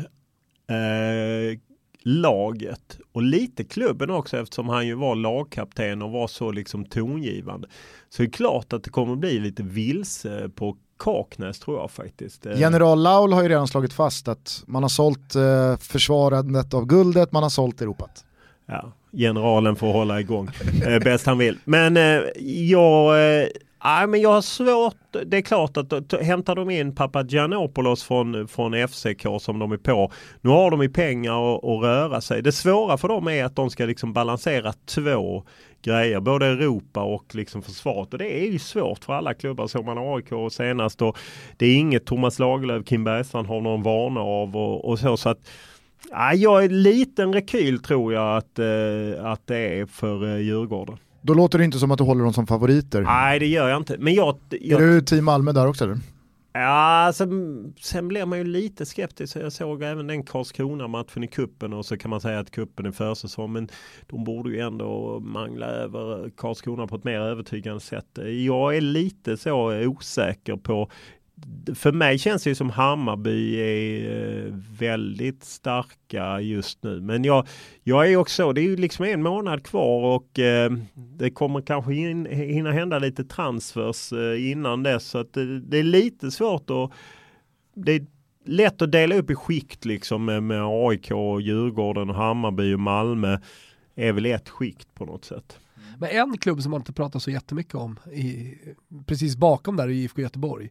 eh, laget och lite klubben också eftersom han ju var lagkapten och var så liksom tongivande. Så det är klart att det kommer bli lite vilse på Kaknäs tror jag faktiskt. Eh, General Laul har ju redan slagit fast att man har sålt eh, försvarandet av guldet, man har sålt Europat. Ja, generalen får hålla igång eh, bäst han vill. Men eh, jag, eh, Nej, men jag har svårt. Det är klart att hämtar de in Papagiannopoulos från, från FCK som de är på. Nu har de ju pengar att, röra sig. Det svåra för dem är att de ska liksom balansera två grejer. Både Europa och liksom försvaret. Och det är ju svårt för alla klubbar. Såg man AIK senast och det är inget Thomas Lagerlöf, Kim Bergstrand har någon vana av och, och så. så att Ja, jag är liten rekyl tror jag att, eh, att det är för eh, Djurgården. Då låter det inte som att du håller dem som favoriter. Nej det gör jag inte. Men jag, jag... Är du team Malmö där också eller? Ja, sen, sen blir man ju lite skeptisk. Jag såg även den Karlskrona-matchen i kuppen och så kan man säga att kuppen är försäsong. Men de borde ju ändå mangla över Karlskrona på ett mer övertygande sätt. Jag är lite så osäker på för mig känns det som Hammarby är eh, väldigt starka just nu. Men jag, jag är också, det är ju liksom en månad kvar och eh, det kommer kanske in, hinna hända lite transfers eh, innan dess. Så att det, det, är lite svårt att, det är lätt att dela upp i skikt liksom med, med AIK, Djurgården, och Hammarby och Malmö är väl ett skikt på något sätt. Men en klubb som man inte pratar så jättemycket om, i, precis bakom där i IFK Göteborg,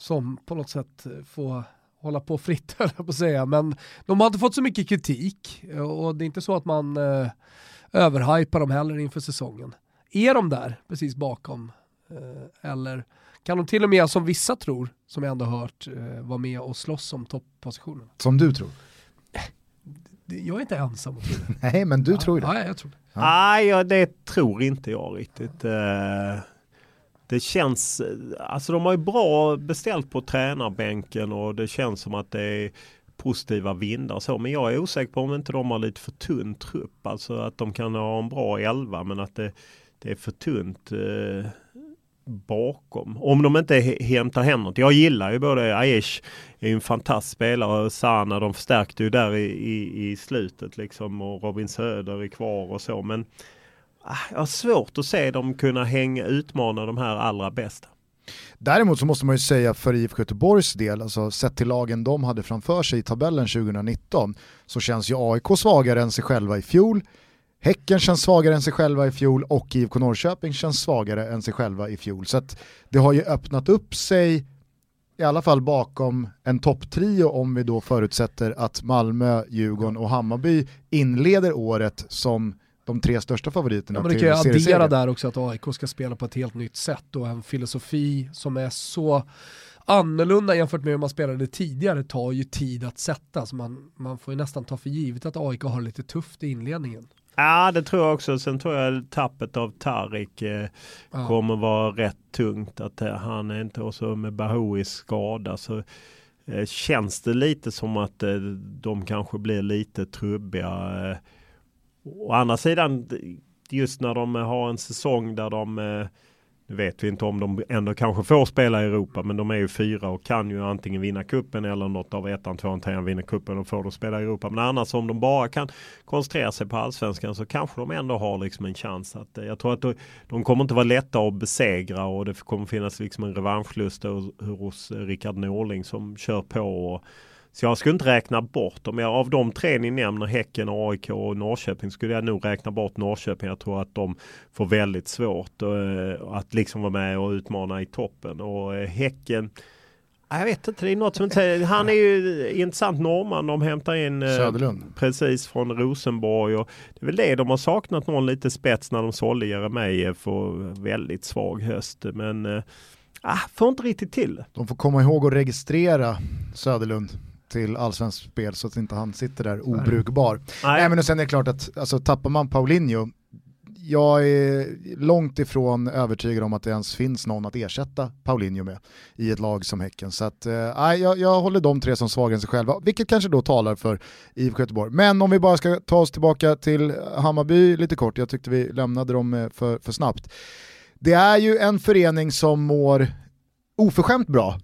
som på något sätt får hålla på fritt [LAUGHS] höll jag på att säga. Men de har inte fått så mycket kritik och det är inte så att man eh, överhypar dem heller inför säsongen. Är de där precis bakom? Eh, eller kan de till och med, som vissa tror, som jag ändå hört, eh, vara med och slåss om topppositionen? Som du tror? Jag är inte ensam och tror det. [LAUGHS] Nej, men du ja, tror det. Ja, jag tror det. Nej, ja. det tror inte jag riktigt. Eh, det känns, alltså de har ju bra beställt på tränarbänken och det känns som att det är positiva vindar och så. Men jag är osäker på om inte de har lite för tunn trupp. Alltså att de kan ha en bra elva men att det, det är för tunt eh, bakom. Om de inte hämtar hem något. Jag gillar ju både Aish, är en fantastisk spelare, och Sana, de förstärkte ju där i, i, i slutet liksom och Robin Söder är kvar och så. Men Ah, jag har svårt att se dem kunna hänga, utmana de här allra bästa. Däremot så måste man ju säga för IFK Göteborgs del, alltså sett till lagen de hade framför sig i tabellen 2019, så känns ju AIK svagare än sig själva i fjol. Häcken känns svagare än sig själva i fjol och IFK Norrköping känns svagare än sig själva i fjol. Så att det har ju öppnat upp sig, i alla fall bakom en topptrio om vi då förutsätter att Malmö, Djurgården och Hammarby inleder året som de tre största favoriterna ja, men till Det kan ju addera där också att AIK ska spela på ett helt nytt sätt och en filosofi som är så annorlunda jämfört med hur man spelade tidigare tar ju tid att sätta. Så man, man får ju nästan ta för givet att AIK har lite tufft i inledningen. Ja det tror jag också. Sen tror jag tappet av Tarik eh, ja. kommer vara rätt tungt. Att eh, han är inte också med Bahouis skada. Så eh, känns det lite som att eh, de kanske blir lite trubbiga. Å andra sidan, just när de eh, har en säsong där de eh, nu vet vi inte om de ändå kanske får spela i Europa men de är ju fyra och kan ju antingen vinna kuppen eller något av ettan, tvåan, trean vinner kuppen och får då spela i Europa. Men annars om de bara kan koncentrera sig på allsvenskan så kanske de ändå har liksom en chans. att eh, Jag tror att de kommer inte vara lätta att besegra och det kommer finnas liksom en revanschlust hos Rickard Norling som kör på. Och, så jag skulle inte räkna bort dem. Av de tre ni nämner, Häcken, AIK och Norrköping, skulle jag nog räkna bort Norrköping. Jag tror att de får väldigt svårt uh, att liksom vara med och utmana i toppen. Och uh, Häcken, jag vet inte, det är något som inte Han är ju intressant norrman. De hämtar in uh, Söderlund. precis från Rosenborg. Och det är väl det de har saknat någon lite spets när de sålde Jeremejeff och väldigt svag höst. Men uh, får inte riktigt till De får komma ihåg att registrera Söderlund till allsvenskt spel så att inte han sitter där obrukbar. Nej. Nej men sen är det klart att alltså, tappar man Paulinho, jag är långt ifrån övertygad om att det ens finns någon att ersätta Paulinho med i ett lag som Häcken. Så att, eh, jag, jag håller de tre som svagare än sig själva, vilket kanske då talar för IFK Göteborg. Men om vi bara ska ta oss tillbaka till Hammarby lite kort, jag tyckte vi lämnade dem eh, för, för snabbt. Det är ju en förening som mår oförskämt bra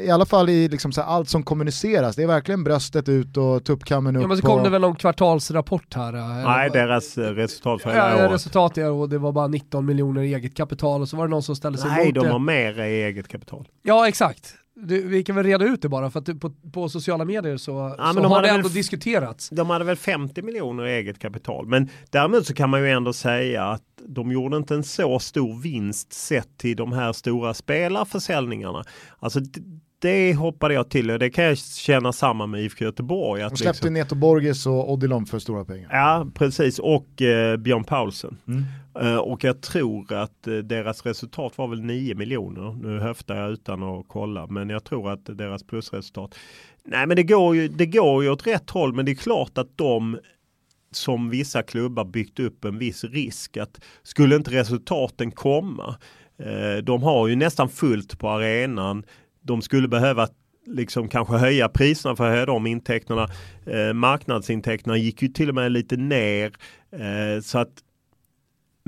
i alla fall i liksom så allt som kommuniceras, det är verkligen bröstet ut och tuppkammen upp. Ja men så kom det väl någon kvartalsrapport här? Eh? Nej, deras eh, resultat för hela ja, året. resultat är och det var bara 19 miljoner i eget kapital och så var det någon som ställde sig Nej, emot de har mer i eget kapital. Ja, exakt. Du, vi kan väl reda ut det bara, för att på, på sociala medier så, Ja, så de har det ändå väl- diskuterats. De hade väl 50 miljoner i eget kapital. Men däremot så kan man ju ändå säga att de gjorde inte en så stor vinst sett till de här stora spelarförsäljningarna. Alltså d- det hoppade jag till och det kan jag känna samma med IFK Göteborg. Att De släppte liksom, Neto Borges och Odilon för stora pengar. Ja, precis. Och eh, Björn Paulsen. Mm. Eh, och jag tror att eh, deras resultat var väl 9 miljoner. Nu höftar jag utan att kolla, men jag tror att deras plusresultat. Nej, men det går ju, det går ju åt rätt håll, men det är klart att de som vissa klubbar byggt upp en viss risk att skulle inte resultaten komma. Eh, de har ju nästan fullt på arenan. De skulle behöva liksom kanske höja priserna för att höja de intäkterna. Eh, marknadsintäkterna gick ju till och med lite ner. Eh, så att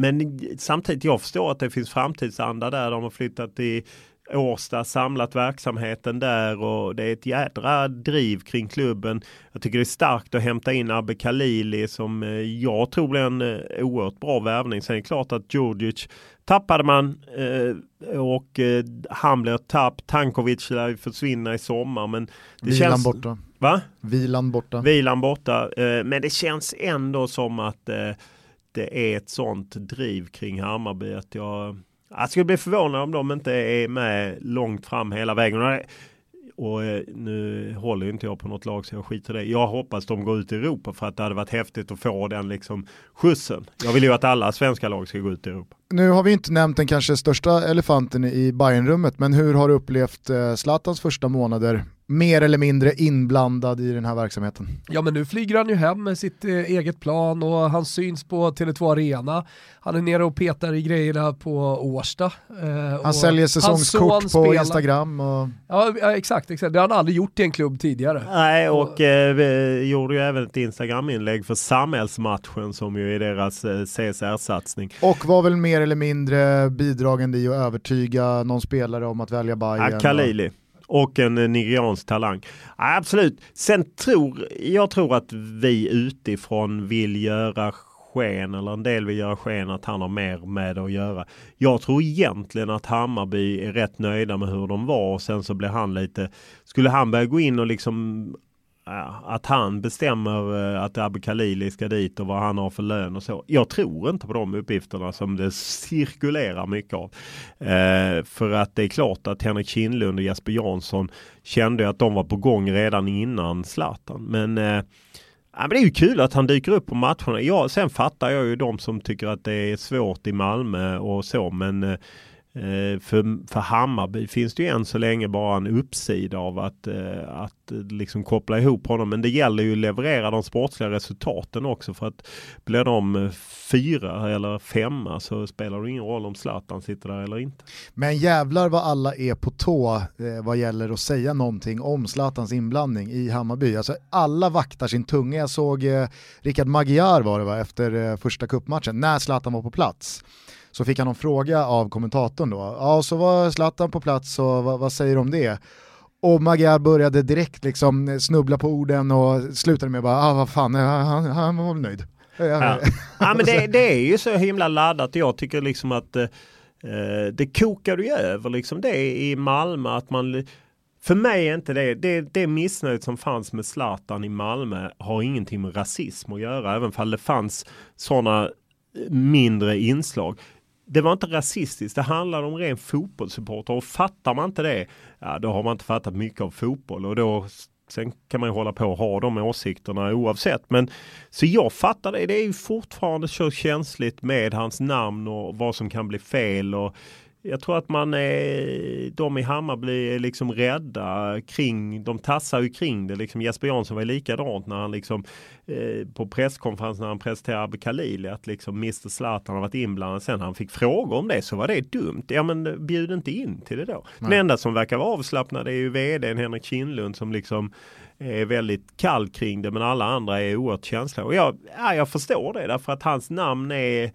men samtidigt, jag förstår att det finns framtidsanda där. De har flyttat till Årsta, samlat verksamheten där och det är ett jädra driv kring klubben. Jag tycker det är starkt att hämta in Abbe Khalili som eh, jag tror blir en eh, oerhört bra värvning. Sen är det klart att Djurdjic tappade man eh, och han blir tapp. Tankovic lär försvinna i sommar men det Vilan känns... borta. Va? Vilan borta. Vilan borta. Men det känns ändå som att det är ett sånt driv kring Hammarby att jag, jag skulle bli förvånad om de inte är med långt fram hela vägen. Och, eh, nu håller ju inte jag på något lag så jag skiter i det. Jag hoppas de går ut i Europa för att det hade varit häftigt att få den liksom skjutsen. Jag vill ju att alla svenska lag ska gå ut i Europa. Nu har vi inte nämnt den kanske största elefanten i Bayernrummet men hur har du upplevt eh, Zlatans första månader mer eller mindre inblandad i den här verksamheten? Ja men nu flyger han ju hem med sitt eh, eget plan och han syns på Tele2 Arena. Han är nere och petar i grejerna på Årsta. eh, och Han säljer säsongskort son på spelar- Instagram och Ja ja, exakt, exakt, det har han aldrig gjort i en klubb tidigare. Nej, och eh, vi gjorde ju även ett Instagram-inlägg för samhällsmatchen som ju är deras eh, CSR-satsning. Och var väl mer eller mindre bidragande i att övertyga någon spelare om att välja Bayern. Ja, Khalili. Och en nigeriansk talang. Ja, absolut. Sen tror jag tror att vi utifrån vill göra sken, eller en del vill göra sken att han har mer med det att göra. Jag tror egentligen att Hammarby är rätt nöjda med hur de var och sen så blir han lite, skulle han börja gå in och liksom Eh, att han bestämmer eh, att Abbe Khalili ska dit och vad han har för lön och så. Jag tror inte på de uppgifterna som det cirkulerar mycket av. Eh, för att det är klart att Henrik Kindlund och Jesper Jansson kände att de var på gång redan innan Zlatan. Men eh, Ja, men det är ju kul att han dyker upp på matcherna. Ja, sen fattar jag ju de som tycker att det är svårt i Malmö och så. Men eh, Eh, för, för Hammarby finns det ju än så länge bara en uppsida av att, eh, att eh, liksom koppla ihop honom. Men det gäller ju att leverera de sportsliga resultaten också. För att blir de fyra eller femma så spelar det ingen roll om Zlatan sitter där eller inte. Men jävlar vad alla är på tå vad gäller att säga någonting om Zlatans inblandning i Hammarby. Alltså, alla vaktar sin tunga. Jag såg Richard Rickard Magyar var det va, efter första kuppmatchen när Zlatan var på plats. Så fick han en fråga av kommentatorn då. Ja, så var Zlatan på plats och vad, vad säger du om det? Och Magyar började direkt liksom snubbla på orden och slutade med bara, ah, vad fan, han, han, han var väl nöjd. Ja. ja men det, det är ju så himla laddat. Jag tycker liksom att eh, det kokade ju över liksom det i Malmö. Att man, för mig är inte det, det, det missnöjet som fanns med Zlatan i Malmö har ingenting med rasism att göra. Även fall det fanns sådana mindre inslag. Det var inte rasistiskt, det handlade om ren fotbollssupporter och fattar man inte det, ja då har man inte fattat mycket av fotboll och då Sen kan man ju hålla på och ha de åsikterna oavsett. Men så jag fattar det. Det är ju fortfarande så känsligt med hans namn och vad som kan bli fel. Och jag tror att man är, de i Hammarby är liksom rädda kring, de tassar ju kring det. Liksom Jesper Jansson var ju likadant när han liksom eh, på presskonferensen när han presenterade Abbe Khalili att liksom Mr Zlatan har varit inblandad. Sen han fick frågor om det så var det dumt. Ja men bjud inte in till det då. Nej. Den enda som verkar vara avslappnad är ju vdn Henrik Kindlund som liksom är väldigt kall kring det men alla andra är oerhört känsliga. Och jag, ja, jag förstår det därför att hans namn är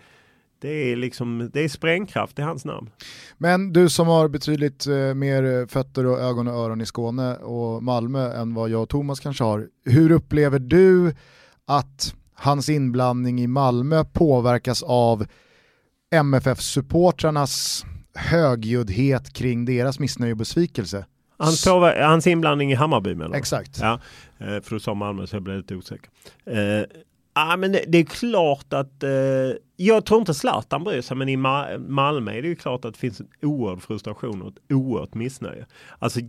det är liksom, det är sprängkraft i hans namn. Men du som har betydligt eh, mer fötter och ögon och öron i Skåne och Malmö än vad jag och Thomas kanske har. Hur upplever du att hans inblandning i Malmö påverkas av MFF-supportrarnas högljuddhet kring deras missnöje och besvikelse? Hans, hans inblandning i Hammarby menar Exakt. Ja, eh, för du sa Malmö så jag blev lite osäker. Ja, men det, det, är klart att eh, jag tror inte Zlatan bryr sig, men i Ma Malmö är det ju klart att det finns en oerhörd frustration och ett oerhört missnöje. Alltså,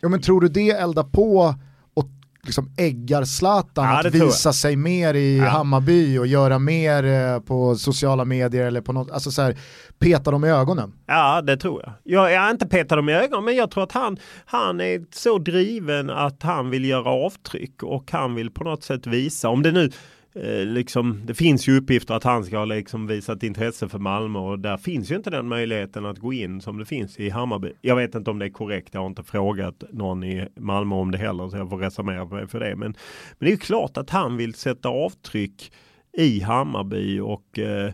ja, men tror du det eldar på och liksom äggar Zlatan ja, att visa sig mer i ja. Hammarby och göra mer eh, på sociala medier eller på något, alltså så här, peta dem i ögonen? Ja, det tror jag. Jag är inte peta dem i ögonen, men jag tror att han, han är så driven att han vill göra avtryck och han vill på något sätt visa, om det nu Eh, liksom, det finns ju uppgifter att han ska ha liksom visat intresse för Malmö och där finns ju inte den möjligheten att gå in som det finns i Hammarby. Jag vet inte om det är korrekt, jag har inte frågat någon i Malmö om det heller så jag får reservera mig för det. Men, men det är ju klart att han vill sätta avtryck i Hammarby och eh,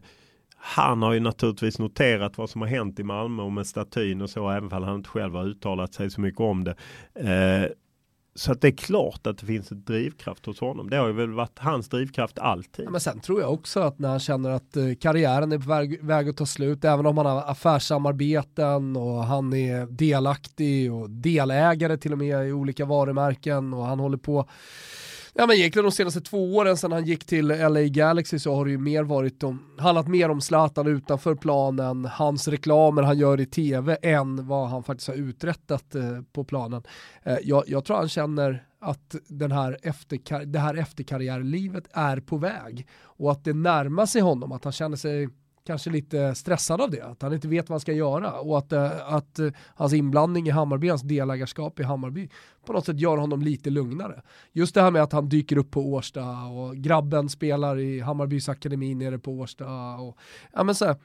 han har ju naturligtvis noterat vad som har hänt i Malmö och med statyn och så, även om han inte själv har uttalat sig så mycket om det. Eh, så att det är klart att det finns ett drivkraft hos honom. Det har ju väl varit hans drivkraft alltid. Ja, men sen tror jag också att när han känner att eh, karriären är på väg, väg att ta slut, även om han har affärssamarbeten och han är delaktig och delägare till och med i olika varumärken och han håller på Ja men egentligen de senaste två åren sedan han gick till LA Galaxy så har det ju mer varit om, handlat mer om Zlatan utanför planen, hans reklamer han gör i tv än vad han faktiskt har uträttat eh, på planen. Eh, jag, jag, tror han känner att den här efterkar det här efterkarriärlivet är på väg och att det närmar sig honom, att han känner sig kanske lite stressad av det, att han inte vet vad han ska göra och att, eh, att hans hans inblandning i Hammarby, hans delägarskap i Hammarby på något sätt gör honom lite lugnare. Just det här med att han dyker upp på Årsta och grabben spelar i Hammarbys akademi nere på Årsta och ja men så här,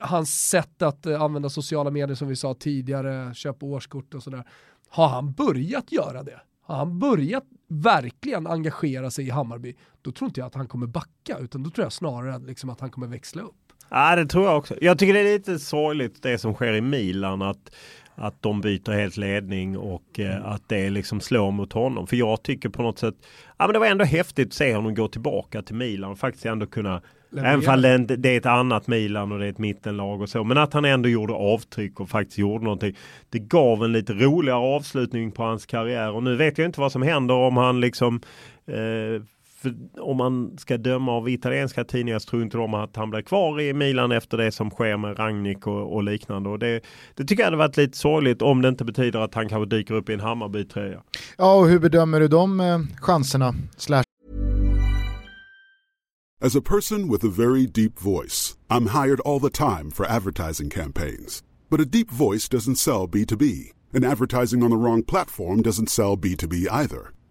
hans sätt att eh, använda sociala medier som vi sa tidigare, köpa årskort och sådär. Har han börjat göra det? Har han börjat verkligen engagera sig i Hammarby, då tror inte jag att han kommer backa, utan då tror jag snarare liksom att han kommer växla upp. Ja, det tror jag också. Jag tycker det är lite sorgligt det som sker i Milan. Att, att de byter helt ledning och eh, att det liksom slår mot honom. För jag tycker på något sätt, ja men det var ändå häftigt att se honom gå tillbaka till Milan och faktiskt ändå kunna. Även fall det, det är ett annat Milan och det är ett mittenlag och så. Men att han ändå gjorde avtryck och faktiskt gjorde någonting. Det gav en lite roligare avslutning på hans karriär. Och nu vet jag inte vad som händer om han liksom eh, om man ska döma av italienska tidningar så tror inte de att han blir kvar i Milan efter det som sker med Ragnik och, och liknande. Och det, det tycker jag hade varit lite sorgligt om det inte betyder att han kanske dyker upp i en Hammarby-tröja. Ja, och hur bedömer du de eh, chanserna? Slash. As a person with a very deep voice, I'm hired all the time for advertising campaigns. But a deep voice doesn't sell B2B, and advertising on the wrong platform doesn't sell B2B either.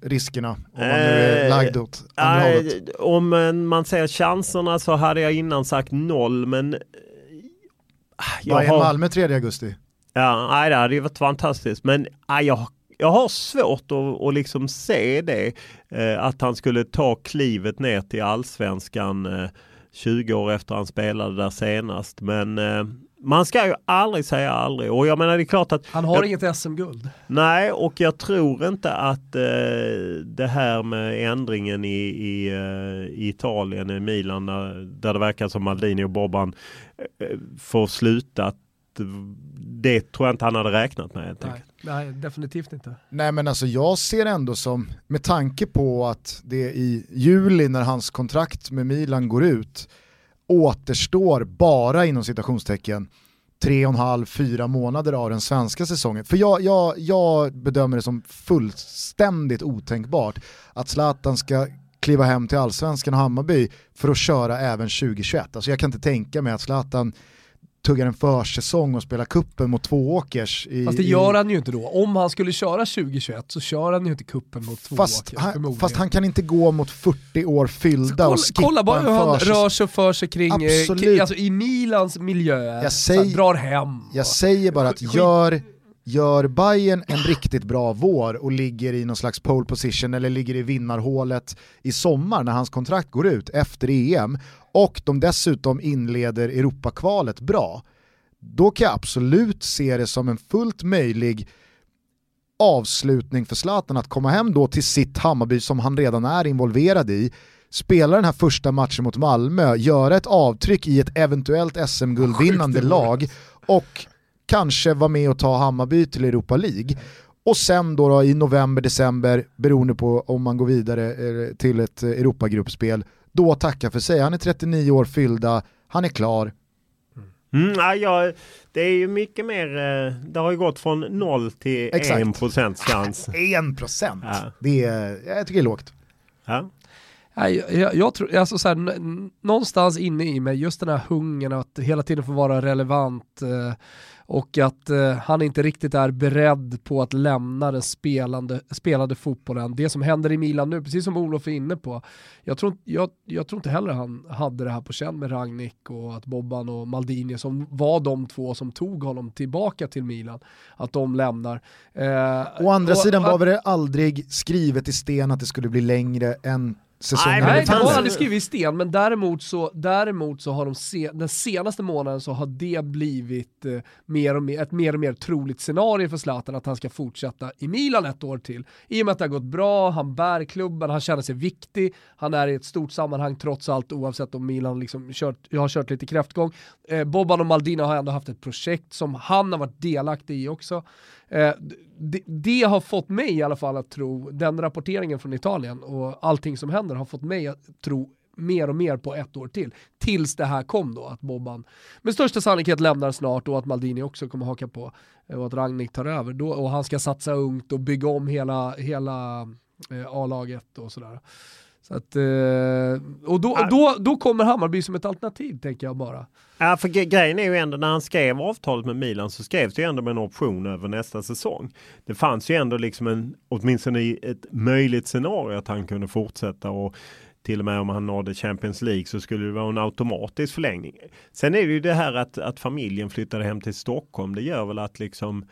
riskerna? Om man nu är eh, lagd åt andra äh, Om man ser chanserna så hade jag innan sagt noll men äh, jag är har... Malmö 3 augusti? Ja, nej, det hade ju varit fantastiskt men äh, jag, jag har svårt att, att liksom se det. Eh, att han skulle ta klivet ner till allsvenskan eh, 20 år efter han spelade där senast. Men eh, man ska ju aldrig säga aldrig och jag menar det är klart att Han har jag, inget SM-guld. Nej och jag tror inte att eh, det här med ändringen i, i, eh, i Italien, i Milan där, där det verkar som Maldini och Bobban eh, får sluta. Att, det tror jag inte han hade räknat med helt Nej, nej, definitivt inte. Nej men alltså jag ser ändå som, med tanke på att det i juli när hans kontrakt med Milan går ut återstår bara inom citationstecken tre och en halv, fyra månader av den svenska säsongen. För jag, jag, jag bedömer det som fullständigt otänkbart att Zlatan ska kliva hem till allsvenskan och Hammarby för att köra även 2021. Alltså jag kan inte tänka mig att Zlatan tuggar en försäsong och spelar kuppen mot Tvååkers. I, Fast det gör han ju inte då. Om han skulle köra 2021 så kör han ju inte kuppen mot Tvååkers han, fast han kan inte gå mot 40 år fyllda kolla, och skippa kolla bara hur han rör sig för sig kring, eh, alltså i Milans miljö, Jag så här, säger- drar hem. Jag säger bara att gör, gör Bayern en riktigt bra vår och ligger i någon slags pole position eller ligger i vinnarhålet i sommar när hans kontrakt går ut efter EM och de dessutom inleder Europakvalet bra, då kan jag absolut se det som en fullt möjlig avslutning för Zlatan att komma hem då till sitt Hammarby som han redan är involverad i, spela den här första matchen mot Malmö, göra ett avtryck i ett eventuellt SM-guldvinnande lag och kanske vara med och ta Hammarby till Europa League. Och sen då, då i november, december, beroende på om man går vidare eh, till ett Europagruppspel, då tacka för sig. Han är 39 år fyllda, han är klar. Mm, ja, det är ju mycket mer, eh, det har ju gått från 0 till Exakt. 1 procents chans. [LAUGHS] 1%! Ja. Det är, jag tycker det är lågt. Ja. Nej, jag, jag, jag tror, alltså så här, någonstans inne i mig, just den här hungern att hela tiden få vara relevant eh, och att eh, han inte riktigt är beredd på att lämna den spelande, spelade fotbollen. Det som händer i Milan nu, precis som Olof är inne på, jag tror, jag, jag tror inte heller han hade det här på känn med Ragnik och att Bobban och Maldini som var de två som tog honom tillbaka till Milan, att de lämnar. Eh, Å andra och- sidan var väl det aldrig skrivet i sten att det skulle bli längre än säsongen. Nej, men var aldrig skrivet i sten, men däremot så, däremot så har de se, den senaste månaden så har det blivit eh, mer och mer, ett mer och mer troligt scenario för Zlatan att han ska fortsätta i Milan ett år till. I och med att det har gått bra, han bär klubben, han känner sig viktig, han är i ett stort sammanhang trots allt oavsett om Milan liksom kört, har kört lite kräftgång. Eh, Bobban och Maldini har ändå haft ett projekt som han har varit delaktig i också. Eh, det, det har fått mig i alla fall att tro, den rapporteringen från Italien och allting som händer har fått mig att tro mer och mer på ett år till. Tills det här kom då, att Bobban med största sannolikhet lämnar snart och att Maldini också kommer haka på eh, och att Ragnik tar över. Då, och han ska satsa ungt och bygga om hela, hela eh, A-laget och sådär. Att, eh, och då, då, då kommer Hammarby som ett alternativ tänker jag bara. Ja, för gre- grejen är ju ändå när han skrev avtalet med Milan så skrevs det ju ändå med en option över nästa säsong. Det fanns ju ändå liksom en, åtminstone i ett möjligt scenario att han kunde fortsätta och till och med om han nådde Champions League så skulle det vara en automatisk förlängning. Sen är det ju det här att, att familjen flyttade hem till Stockholm. Det gör väl att liksom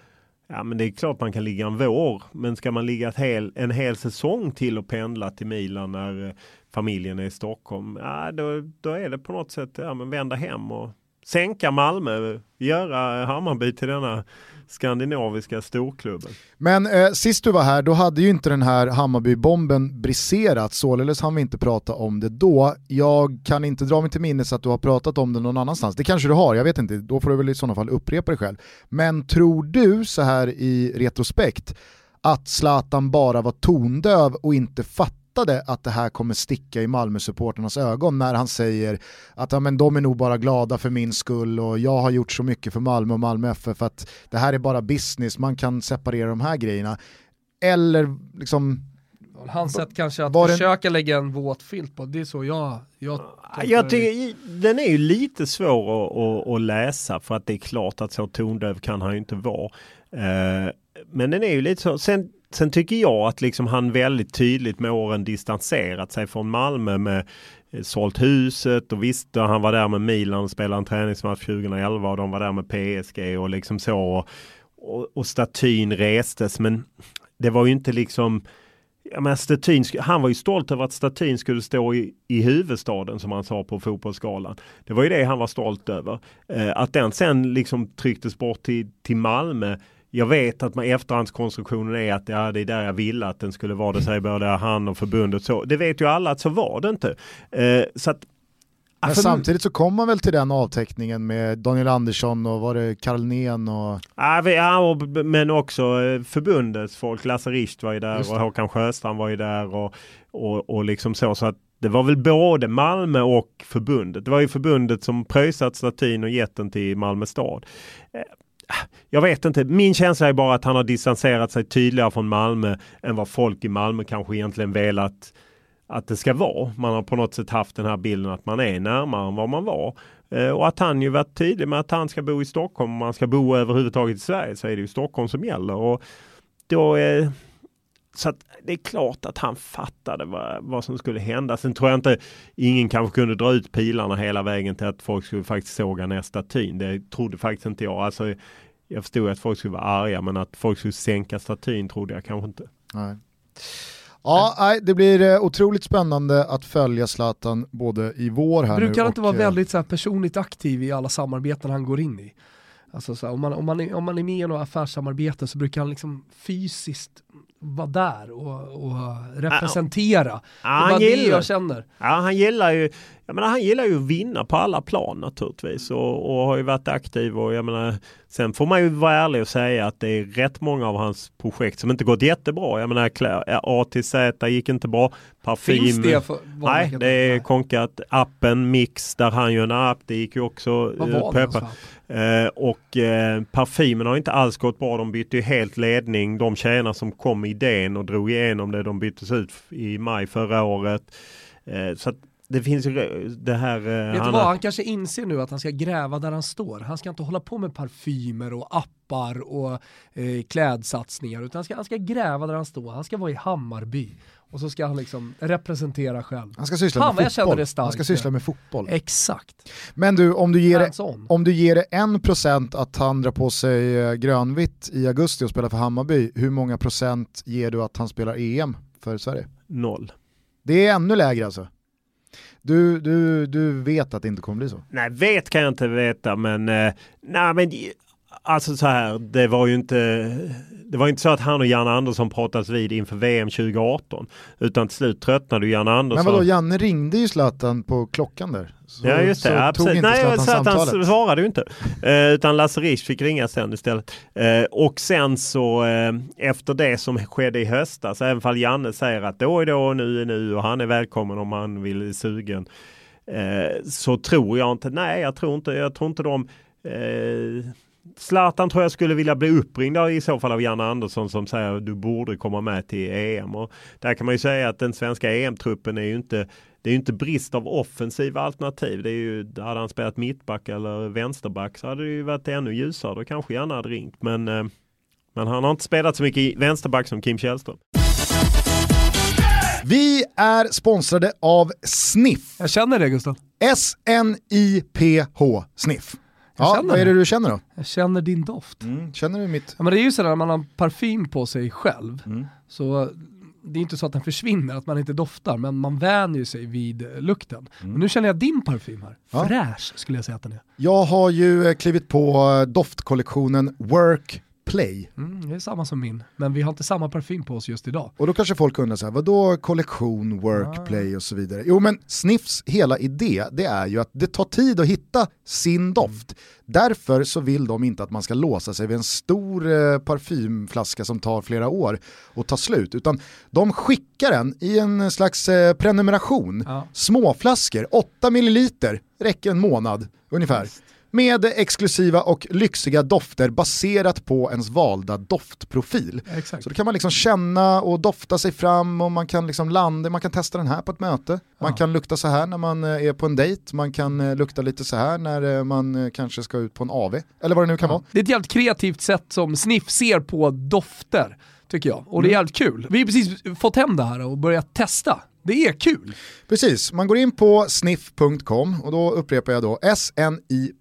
Ja men det är klart man kan ligga en vår. Men ska man ligga ett hel, en hel säsong till och pendla till Milan när eh, familjen är i Stockholm. Ja då, då är det på något sätt ja, men vända hem och sänka Malmö. Göra Hammarby till denna skandinaviska storklubben. Men eh, sist du var här, då hade ju inte den här Hammarby-bomben briserat, således hann vi inte prata om det då. Jag kan inte dra mig till minnes att du har pratat om det någon annanstans. Det kanske du har, jag vet inte, då får du väl i sådana fall upprepa dig själv. Men tror du så här i retrospekt att Zlatan bara var tondöv och inte fattade att det här kommer sticka i Malmö-supporternas ögon när han säger att ja, men de är nog bara glada för min skull och jag har gjort så mycket för Malmö och Malmö FF för att det här är bara business, man kan separera de här grejerna. Eller liksom, Hans sätt kanske att var försöka lägga en våt filt på, det är så jag, jag. Jag tycker, den är ju lite svår att, att, att läsa för att det är klart att så tondöv kan han ju inte vara. Eh, men den är ju lite så. Sen, sen tycker jag att liksom han väldigt tydligt med åren distanserat sig från Malmö med eh, sålt huset och visst han var där med Milan och spelade en träningsmatch 2011 och de var där med PSG och liksom så. Och, och statyn restes men det var ju inte liksom Ja, men statyn, han var ju stolt över att statyn skulle stå i, i huvudstaden som han sa på fotbollsskalan. Det var ju det han var stolt över. Eh, att den sen liksom trycktes bort till, till Malmö. Jag vet att man efterhandskonstruktionen är att ja, det är där jag ville att den skulle vara. Det säger både han och förbundet. Så, det vet ju alla att så var det inte. Eh, så att men samtidigt så kom man väl till den avteckningen med Daniel Andersson och var det Karl och... Ja, men också eh, förbundets folk. Lasse Richt var ju där och Håkan Sjöstrand var ju där och, och, och liksom så. så att det var väl både Malmö och förbundet. Det var ju förbundet som pröjsat statyn och gett den till Malmö stad. Jag vet inte, min känsla är bara att han har distanserat sig tydligare från Malmö än vad folk i Malmö kanske egentligen velat att det ska vara. Man har på något sätt haft den här bilden att man är närmare än vad man var. Eh, och att han ju varit tydlig med att han ska bo i Stockholm. Om man ska bo överhuvudtaget i Sverige så är det ju Stockholm som gäller. Och då, är så att det är klart att han fattade vad, vad som skulle hända. Sen tror jag inte, ingen kanske kunde dra ut pilarna hela vägen till att folk skulle faktiskt såga nästa statyn. Det trodde faktiskt inte jag. Alltså, jag förstod att folk skulle vara arga men att folk skulle sänka statyn trodde jag kanske inte. Nej. Ja, nej, det blir eh, otroligt spännande att följa Zlatan både i vår här Brukar han inte vara eh, väldigt så här, personligt aktiv i alla samarbeten han går in i? Alltså så här, om, man, om, man är, om man är med i något affärssamarbete så brukar han liksom fysiskt vara där och, och representera. Ja, det är det jag känner. Ja, han gillar ju jag menar, han gillar ju att vinna på alla plan naturligtvis och, och har ju varit aktiv och jag menar Sen får man ju vara ärlig och säga att det är rätt många av hans projekt som inte gått jättebra. Jag menar A till Z gick inte bra. Parfym. Finns det? För, nej, det är konkat. Appen Mix där han gör en app. Det gick ju också. Vad var eh, det eh, och eh, parfymen har inte alls gått bra. De bytte ju helt ledning. De tjejerna som kom med idén och drog igenom det. De byttes ut i maj förra året. Eh, så att det finns ju det här... Eh, Vet du vad, han kanske inser nu att han ska gräva där han står. Han ska inte hålla på med parfymer och appar och eh, klädsatsningar utan han ska, han ska gräva där han står. Han ska vara i Hammarby och så ska han liksom representera själv. Han ska syssla Fan, med fotboll. Han ska syssla med fotboll. Exakt. Men du, om du ger, det, om du ger det en procent att han drar på sig eh, grönvitt i augusti och spelar för Hammarby, hur många procent ger du att han spelar EM för Sverige? Noll. Det är ännu lägre alltså? Du, du, du vet att det inte kommer bli så? Nej, vet kan jag inte veta men, eh, nej men alltså så här, det var ju inte det var inte så att han och Janne Andersson pratades vid inför VM 2018. Utan till slut tröttnade Janne Andersson. Men vadå, Janne ringde ju Zlatan på klockan där. Så, ja just det, så absolut. Nej, Zlatan svarade ju inte. Eh, utan Lasse Risch fick ringa sen istället. Eh, och sen så eh, efter det som skedde i höstas, även fall Janne säger att då är då, nu är nu och han är välkommen om han vill sugen. Eh, så tror jag inte, nej jag tror inte, jag tror inte de eh, Zlatan tror jag skulle vilja bli uppringd i så fall av Janne Andersson som säger att du borde komma med till EM. Och där kan man ju säga att den svenska EM-truppen är ju inte det är ju inte brist av offensiva alternativ. Det är ju, hade han spelat mittback eller vänsterback så hade det ju varit ännu ljusare. Då kanske Janne hade ringt. Men, eh, men han har inte spelat så mycket vänsterback som Kim Källström. Vi är sponsrade av Sniff. Jag känner det Gustav. S-N-I-P-H, Sniff. Ja, vad är det du känner då? Jag känner din doft. Mm, känner du mitt? Ja, men det är ju sådär när man har parfym på sig själv, mm. så det är inte så att den försvinner, att man inte doftar, men man vänjer sig vid lukten. Mm. Men nu känner jag din parfym här. Ja. Fräsch skulle jag säga att den är. Jag har ju eh, klivit på eh, doftkollektionen Work Play. Mm, det är samma som min, men vi har inte samma parfym på oss just idag. Och då kanske folk undrar så här, vadå kollektion, workplay ah. och så vidare? Jo men Sniffs hela idé, det är ju att det tar tid att hitta sin doft. Därför så vill de inte att man ska låsa sig vid en stor eh, parfymflaska som tar flera år och tar slut, utan de skickar den i en slags eh, prenumeration, ja. småflaskor, 8 milliliter, räcker en månad ungefär. Med exklusiva och lyxiga dofter baserat på ens valda doftprofil. Exakt. Så då kan man liksom känna och dofta sig fram och man kan liksom landa, man kan testa den här på ett möte, man ja. kan lukta så här när man eh, är på en dejt, man kan eh, lukta lite så här när eh, man kanske ska ut på en AV, eller vad det nu kan ja. vara. Det är ett jävligt kreativt sätt som Sniff ser på dofter tycker jag. Och det är mm. jävligt kul. Vi har precis fått hem det här och börjat testa. Det är kul. Precis, man går in på sniff.com och då upprepar jag då S-N-I-P-H.com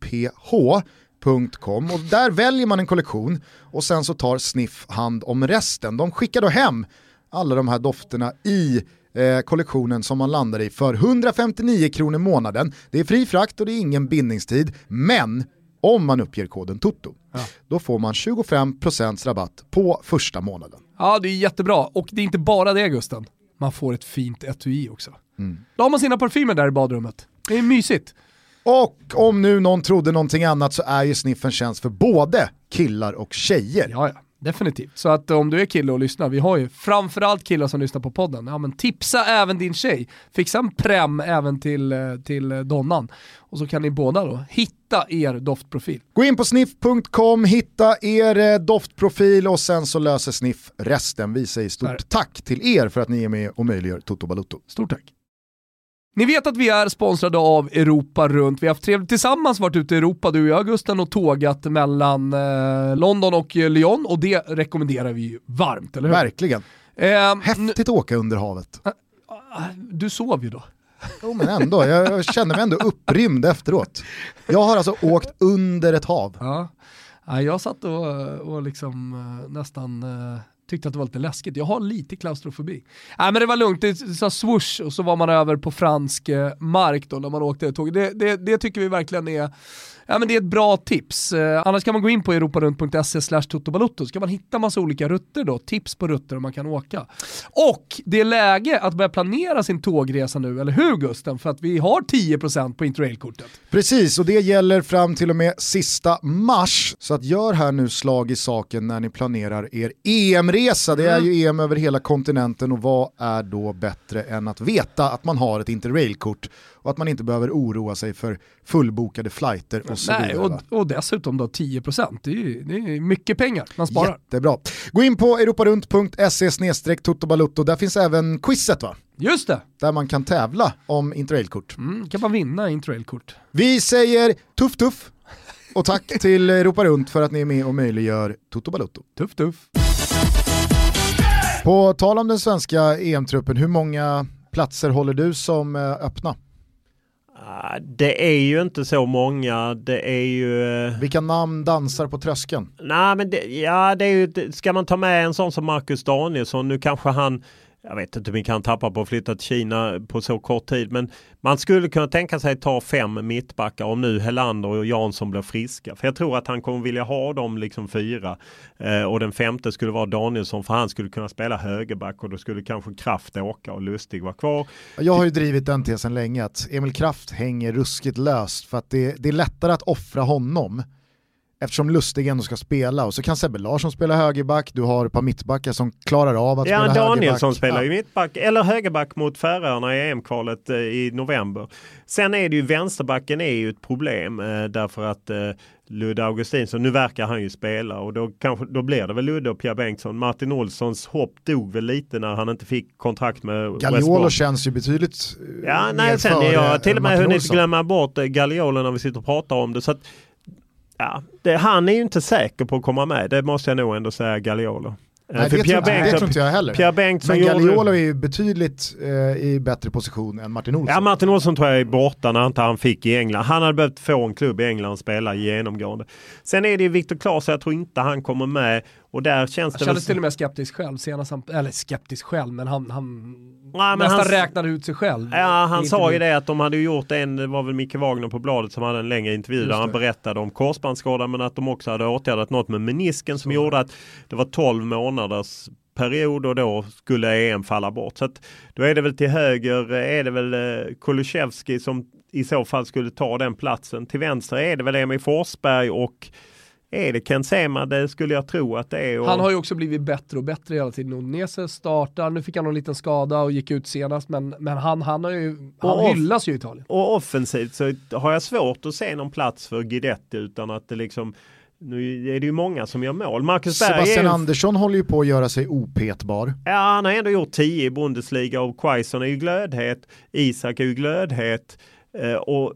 och där väljer man en kollektion och sen så tar Sniff hand om resten. De skickar då hem alla de här dofterna i eh, kollektionen som man landar i för 159 kronor månaden. Det är fri frakt och det är ingen bindningstid, men om man uppger koden TOTO, ja. då får man 25% rabatt på första månaden. Ja, det är jättebra. Och det är inte bara det Gusten. Man får ett fint etui också. Mm. Då har man sina parfymer där i badrummet. Det är mysigt. Och om nu någon trodde någonting annat så är ju Sniffen tjänst för både killar och tjejer. Ja, ja. Definitivt. Så att om du är kille och lyssnar, vi har ju framförallt killar som lyssnar på podden, ja men tipsa även din tjej. Fixa en prem även till, eh, till donnan. Och så kan ni båda då hitta er doftprofil. Gå in på sniff.com, hitta er eh, doftprofil och sen så löser Sniff resten. Vi säger stort tack till er för att ni är med och möjliggör Toto Balutto. Stort tack. Ni vet att vi är sponsrade av Europa runt. Vi har haft trevligt tillsammans, varit ute i Europa, du och jag Gusten, och tågat mellan eh, London och Lyon och det rekommenderar vi varmt, eller hur? Verkligen. Eh, Häftigt att åka under havet. Eh, du sov ju då. Jo men ändå, jag känner mig ändå upprymd efteråt. Jag har alltså åkt under ett hav. Ja. Jag satt och, och liksom eh, nästan eh, tyckte att det var lite läskigt. Jag har lite klaustrofobi. Nej men det var lugnt, det sa swoosh och så var man över på fransk eh, mark då när man åkte tåg. Det, det, det tycker vi verkligen är ja, men det är ett bra tips. Eh, annars kan man gå in på europarunt.se slash totobalutto så kan man hitta massa olika rutter då, tips på rutter man kan åka. Och det är läge att börja planera sin tågresa nu, eller hur Gusten? För att vi har 10% på interrailkortet. Precis, och det gäller fram till och med sista mars. Så att gör här nu slag i saken när ni planerar er EM-resa. Det är ju EM över hela kontinenten och vad är då bättre än att veta att man har ett interrailkort och att man inte behöver oroa sig för fullbokade flighter och så Nej, vidare. Och, och dessutom då 10%, det är, ju, det är mycket pengar man sparar. Jättebra. Gå in på europarunt.se totobalutto, där finns även quizet va? Just det. Där man kan tävla om interrailkort. Mm, kan man vinna interrailkort. Vi säger tuff tuff och tack [LAUGHS] till Europa Runt för att ni är med och möjliggör Toto Balutto. Tuff tuff. På tal om den svenska EM-truppen, hur många platser håller du som eh, öppna? Ah, det är ju inte så många. Det är ju... Eh, Vilka namn dansar på tröskeln? Nej men det, ja, det är ju, ska man ta med en sån som Marcus Danielsson, nu kanske han jag vet inte hur mycket han tappar på att flytta till Kina på så kort tid. Men man skulle kunna tänka sig ta fem mittbackar om nu Helander och Jansson blir friska. För jag tror att han kommer vilja ha dem liksom fyra. Eh, och den femte skulle vara Danielsson för han skulle kunna spela högerback och då skulle kanske Kraft åka och Lustig vara kvar. Jag har ju drivit den tesen länge att Emil Kraft hänger ruskigt löst för att det, det är lättare att offra honom eftersom Lustig ändå ska spela och så kan Sebbe Larsson spela högerback, du har ett par mittbackar som klarar av att ja, spela Danielsson högerback. som spelar ju mittback eller högerback mot Färöarna i EM-kvalet eh, i november. Sen är det ju vänsterbacken är ju ett problem eh, därför att eh, Ludde Augustinsson, nu verkar han ju spela och då, kanske, då blir det väl Ludde och Pierre Bengtsson. Martin Olssons hopp dog väl lite när han inte fick kontrakt med Gagliolo känns ju betydligt Ja, nej, sen är jag till och med hunnit glömma bort Gagliolo när vi sitter och pratar om det. Så att, Ja, det, han är ju inte säker på att komma med. Det måste jag nog ändå säga Gagliolo. Nej, det, tror, det tror inte jag heller. Pierre Bengtsson Men Gagliolo är ju betydligt eh, i bättre position än Martin Olsson. Ja, Martin Olsson tror jag är borta när inte han fick i England. Han hade behövt få en klubb i England att spela genomgående. Sen är det ju Viktor Claes, jag tror inte han kommer med. Och där känns jag det kändes till och med skeptisk själv senast han, eller skeptisk själv, men han, han Nej, nästan han, räknade ut sig själv. Ja, han sa ju det att de hade gjort en, det var väl Micke Wagner på bladet som hade en längre intervju där han berättade om korsbandsskada men att de också hade åtgärdat något med menisken som Så. gjorde att det var 12 månaders period och då skulle EM falla bort. Så att då är det väl till höger är det väl eh, Kulusevski som i så fall skulle ta den platsen. Till vänster är det väl Emil Forsberg och är det Ken Sema? Det skulle jag tro att det är. Och... Han har ju också blivit bättre och bättre hela tiden. Odinese startar, nu fick han någon liten skada och gick ut senast, men, men han, han, har ju, han och hyllas ju i Italien. Och offensivt så har jag svårt att se någon plats för Guidetti utan att det liksom nu är det ju många som gör mål. Marcus Sebastian är... Andersson håller ju på att göra sig opetbar. Ja, han har ändå gjort 10 i Bundesliga och Quaison är ju glödhet. Isak är ju glödhet. Eh, och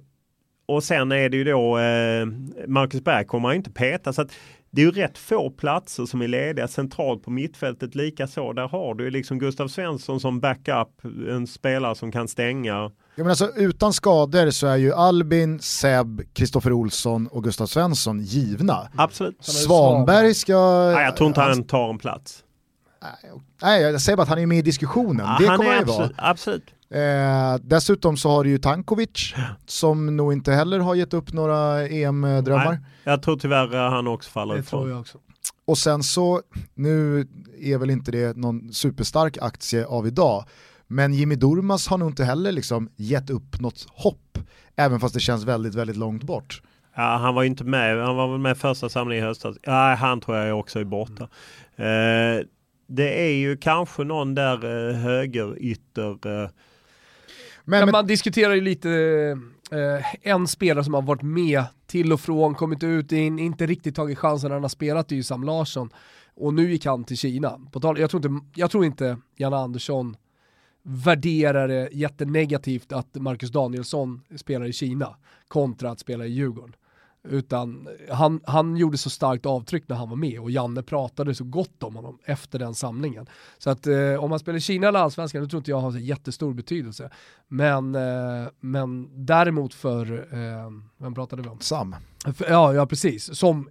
och sen är det ju då eh, Marcus Berg kommer inte peta. Så att det är ju rätt få platser som är lediga centralt på mittfältet likaså. Där har du liksom Gustav Svensson som backup, en spelare som kan stänga. Ja, men alltså, utan skador så är ju Albin, Seb, Kristoffer Olsson och Gustav Svensson givna. Absolut. Svanberg ska... Nej, jag tror inte han tar en plats. Nej, jag säger bara att han är med i diskussionen. Ja, det han kommer är han ju vara. absolut. Eh, dessutom så har du ju Tankovic som nog inte heller har gett upp några EM-drömmar. Nej, Jag tror tyvärr eh, han också faller Det tror jag också. Och sen så, nu är väl inte det någon superstark aktie av idag, men Jimmy Durmas har nog inte heller liksom gett upp något hopp, även fast det känns väldigt, väldigt långt bort. Ja, han var ju inte med, han var väl med första samlingen i höstas. Ja, han tror jag också är borta. Eh, det är ju kanske någon där eh, högerytter. Eh, Men, Men man diskuterar ju lite eh, en spelare som har varit med till och från, kommit ut, in, inte riktigt tagit chansen när han har spelat, det är ju Sam Larsson. Och nu gick han till Kina. På tal, jag, tror inte, jag tror inte Janne Andersson värderar det jättenegativt att Marcus Danielsson spelar i Kina kontra att spela i Djurgården. Utan han, han gjorde så starkt avtryck när han var med och Janne pratade så gott om honom efter den samlingen. Så att eh, om man spelar Kina eller Allsvenskan, det tror inte jag har så jättestor betydelse. Men, eh, men däremot för, eh, vem pratade vi om? Sam. För, ja, ja, precis. Som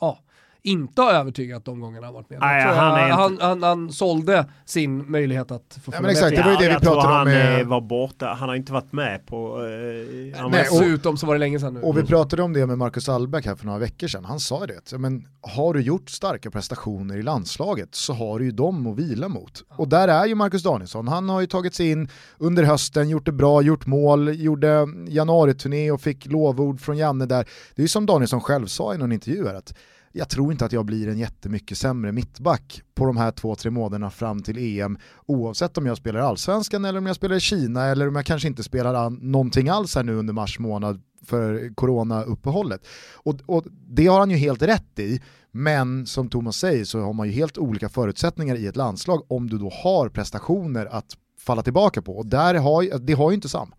ja, inte har övertygat de gångerna han varit med. Nej, han han, inte- han, han, han sålde sin möjlighet att få Ja, men exakt, det var ju det vi jag tror pratade om han med- eh, var borta. Han har inte varit med på... Eh, han Nej, Dessutom så var det länge sedan nu. Och vi pratade om det med Marcus Albeck här för några veckor sedan. Han sa det, att, men har du gjort starka prestationer i landslaget så har du ju dem att vila mot. Och där är ju Marcus Danielsson. Han har ju tagit sig in under hösten, gjort det bra, gjort mål, gjorde januariturné och fick lovord från Janne där. Det är ju som Danielsson själv sa i någon intervju här att jag tror inte att jag blir en jättemycket sämre mittback på de här två, tre månaderna fram till EM oavsett om jag spelar i allsvenskan eller om jag spelar i Kina eller om jag kanske inte spelar någonting alls här nu under mars månad för corona-uppehållet. Och, och det har han ju helt rätt i, men som Thomas säger så har man ju helt olika förutsättningar i ett landslag om du då har prestationer att falla tillbaka på. Och där har, det har ju inte Sam.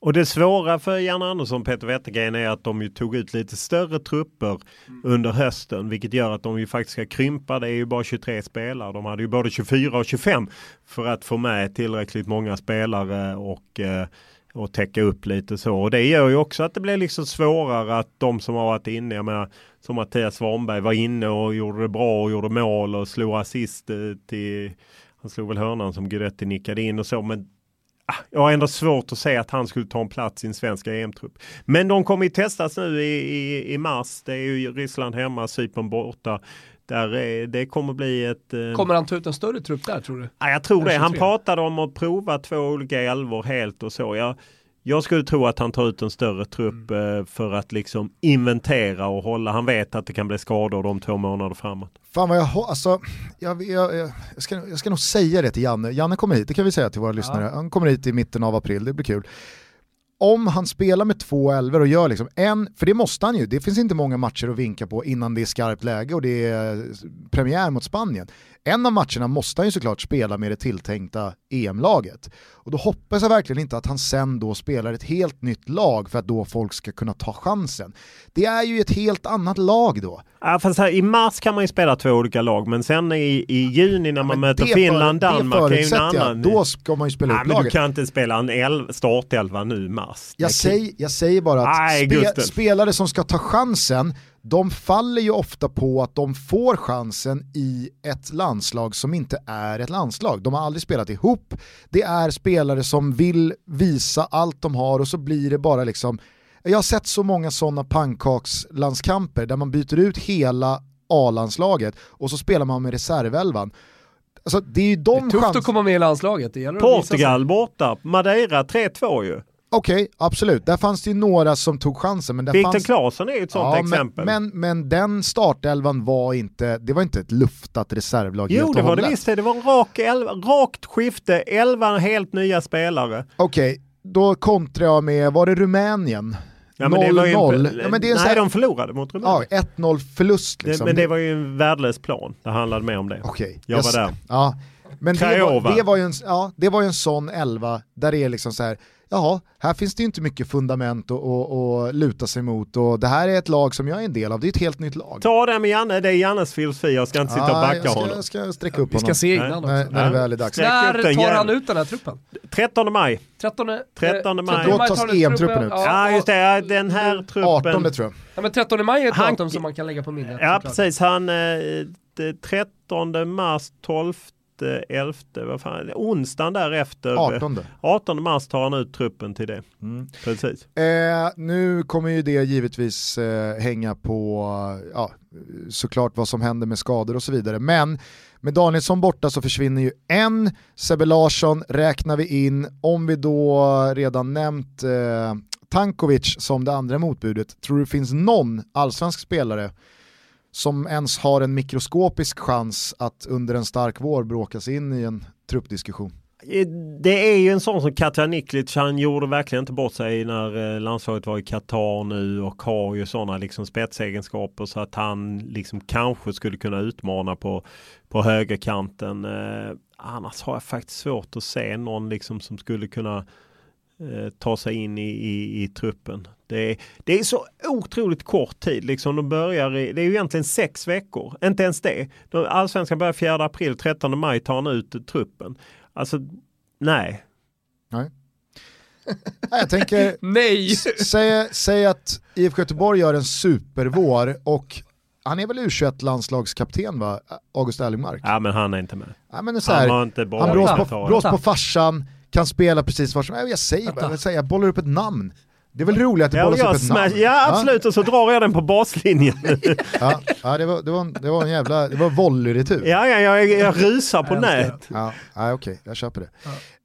Och det svåra för Janne Andersson och Peter Wettergren är att de ju tog ut lite större trupper under hösten, vilket gör att de ju faktiskt ska krympa. Det är ju bara 23 spelare. De hade ju både 24 och 25 för att få med tillräckligt många spelare och eh, och täcka upp lite så. Och det gör ju också att det blir liksom svårare att de som har varit inne, jag menar som Mattias Svanberg var inne och gjorde det bra och gjorde mål och slog assist eh, till, han slog väl hörnan som Guidetti nickade in och så, men ah, jag har ändå svårt att säga att han skulle ta en plats i en svenska EM-trupp. Men de kommer ju testas nu i, i, i mars. Det är ju Ryssland hemma, Cypern borta. Där är, det kommer bli ett... eh, Kommer han ta ut en större trupp där tror du? Ja, jag tror det. Han 23. pratade om att prova två olika elvor helt och så. Jag, jag skulle tro att han tar ut en större trupp Mm. eh, för att liksom inventera och hålla. Han vet att det kan bli skador de två månader framåt. Fan vad jag har, alltså, jag, jag, jag, jag, ska, jag ska nog säga det till Janne. Janne kommer hit, det kan vi säga till våra lyssnare. Han kommer hit i mitten av april, det blir kul. Om han spelar med två elver och gör liksom en, för det måste han ju, det finns inte många matcher att vinka på innan det är skarpt läge och det är premiär mot Spanien. En av matcherna måste han ju såklart spela med det tilltänkta EM-laget. Och då hoppas jag verkligen inte att han sen då spelar ett helt nytt lag för att då folk ska kunna ta chansen. Det är ju ett helt annat lag då. Ja, fast här, I mars kan man ju spela två olika lag men sen i, i juni när man Men möter Finland, för- Danmark det är ju en förutsätter jag. annan. Då ska man ju spela ja, upp men du laget. kan inte spela en elv, startelva nu i mars. Jag, säger, jag säger bara att Nej, spe, spelare som ska ta chansen, de faller ju ofta på att de får chansen i ett landslag som inte är ett landslag. De har aldrig spelat ihop, det är spelare som vill visa allt de har och så blir det bara liksom jag har sett så många sådana pannkakslandskamper där man byter ut hela A-landslaget och så spelar man med reservelvan. Alltså det är ju Det de är tufft chans- att komma med i landslaget. Det. Portugal borta, Madeira 3-2 ju. Okej, absolut. Där fanns det ju några som tog chansen. Men där Victor fanns... Claesson är ju ett sånt exempel. Men, men, men den startelvan var inte, det var inte ett luftat reservlag Jo, helt det var det visst. Det var en rak elva, rakt skifte, elva helt nya spelare. Okej, då kontrar jag med, var det Rumänien? Ja, men det var ju 0-0. en- Ja, men det är en nej, här- de förlorade mot Rumänien. Ja, 1-0 förlust det, liksom. men det var ju en värdelös plan. Det handlade mer om det. Okej, Jag var s- där. Ja. Men det var, det, var ju en, ja, det var ju en sån elva där det är liksom så här, jaha, här finns det ju inte mycket fundament att att- att luta sig mot och det här är ett lag som jag är en del av, det är ett helt nytt lag. Ta det med Janne, det är Jannes filosofi. Jag ska inte sitta och Ja, backa jag, ska, honom. jag ska sträcka upp Vi ska honom se innan Nej, också. när, när det väl är dags. När tar han ut den här truppen? 13 maj. 13, 13 eh, maj. Då tar tas EM-truppen truppen. ut. Ja, just det. Den här truppen. 18 tror jag. Ja, men 13 maj är ett Han- datum som man kan lägga på minnet. Ja, såklart. precis. Han, eh, det- 13 mars, 12 11, vad fan, onsdagen därefter. 18. 18 mars tar han ut truppen till det. Mm. Precis. Eh, nu kommer ju det givetvis eh, hänga på ja, såklart vad som händer med skador och så vidare. Men med Danielsson borta så försvinner ju en, Sebbe Larsson räknar vi in, om vi då redan nämnt eh, Tankovic som det andra motbudet, tror du det finns någon allsvensk spelare som ens har en mikroskopisk chans att under en stark vår bråkas in i en truppdiskussion? Det är ju en sån som Katja Niklic, han gjorde verkligen inte bort sig när eh, landslaget var i Qatar nu och har ju sådana liksom spetsegenskaper så att han liksom kanske skulle kunna utmana på, på högerkanten. Eh, annars har jag faktiskt svårt att se någon liksom som skulle kunna ta sig in i, i, i truppen. Det är, det är så otroligt kort tid. Liksom. De börjar i, det är ju egentligen sex veckor. Inte ens det. Allsvenskan börjar 4 april, 13 maj tar han ut truppen. Alltså, nej. Nej. [LAUGHS] jag tänker, nej. Säg, säg att IFK Göteborg gör en supervår och han är väl U21-landslagskapten va, August Erlingmark? Ja men han är inte med. Ja, men så här, han inte bra han brås på, brås på farsan, kan spela precis var som Jag säger bara, jag, säger, jag bollar upp ett namn. Det är väl roligt att det ja, bollas upp ett smash, namn? Ja absolut, ja. och så drar jag den på baslinjen. [LAUGHS] ja, ja det, var, det, var en, det var en jävla, det var volleyretur. Ja, ja jag, jag rusar på nät. Ja, ja okej, okay, jag köper det.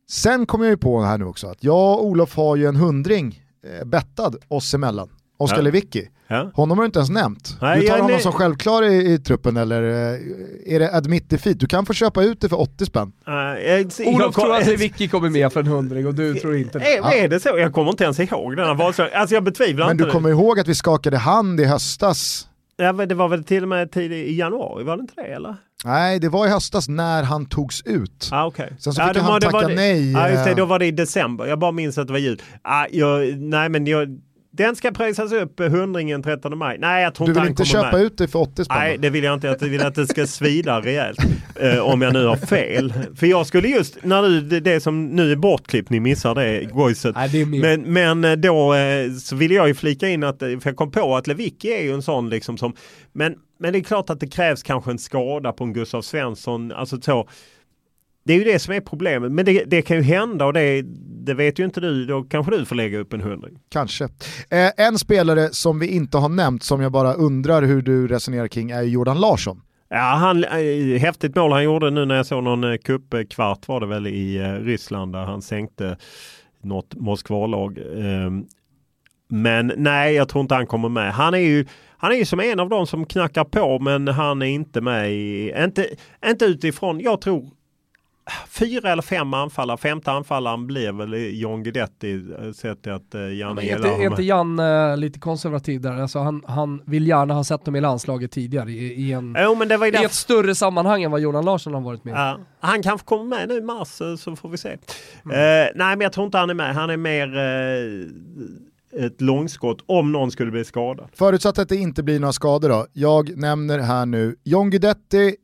Sen kommer jag ju på här nu också att jag och Olof har ju en hundring eh, bettad oss emellan. Oskar ja. Lewicki. Ja. Honom har du inte ens nämnt. Nej, du tar honom nej. som självklar i, i, truppen eller eh, är det admit defeat? Du kan få köpa ut det för 80 spänn. Uh, jag, Olof tror att Lewicki kommer med för en hundring och du [LAUGHS] tror inte det. Är, ja. är det så? Jag kommer inte ens ihåg denna valslag. Alltså jag betvivlar Men inte du kommer ihåg att vi skakade hand i höstas? Ja, det var väl till och med tidigt i januari, var det inte det eller? Nej, det var i höstas när han togs ut. Ah, okay. Sen så fick ja, han tacka nej. Ja, just det, då var det i december. Jag bara minns att det var jul. Ah, jag, nej, men jag, den ska pressas upp hundringen 13 maj. Nej, jag tror Du vill inte köpa med. ut det för 80 spänn? Nej, det vill jag inte. Jag vill att det ska svida rejält. eh, om jag nu har fel. För jag skulle just, när du, det, det som nu är bortklippt, ni missar det gojset. Men, men eh, då eh, så vill jag ju flika in att, för jag kom på att Lewicki är ju en sån liksom som, men, men det är klart att det krävs kanske en skada på en Gustav Svensson. Alltså så, det är ju det som är problemet. Men det, det kan ju hända och det, det, vet ju inte du. Då kanske du får lägga upp en hundring. Kanske. Eh, en spelare som vi inte har nämnt som jag bara undrar hur du resonerar kring är Jordan Larsson. Ja, han, eh, häftigt mål han gjorde nu när jag såg någon eh, cupkvart var det väl i eh, Ryssland där han sänkte något Moskvalag. Eh, men nej, jag tror inte han kommer med. Han är ju han är ju som en av dem som knackar på men han är inte med i, inte, inte utifrån, jag tror fyra eller fem anfallare. Femte anfallaren blir väl John Guidetti eh, sett till att uh, Janne Är inte, är inte Jan uh, lite konservativ där? Alltså han, han vill gärna ha sett dem i landslaget tidigare i, i, en, jo, men det var i ett större sammanhang än vad Jonan Larsson har varit med uh, Han kanske kommer med nu i mars så får vi se. Mm. nej men jag tror inte han är med. Han är mer ett långskott om någon skulle bli skadad. Förutsatt att det inte blir några skador då. Jag nämner här nu John Guidetti,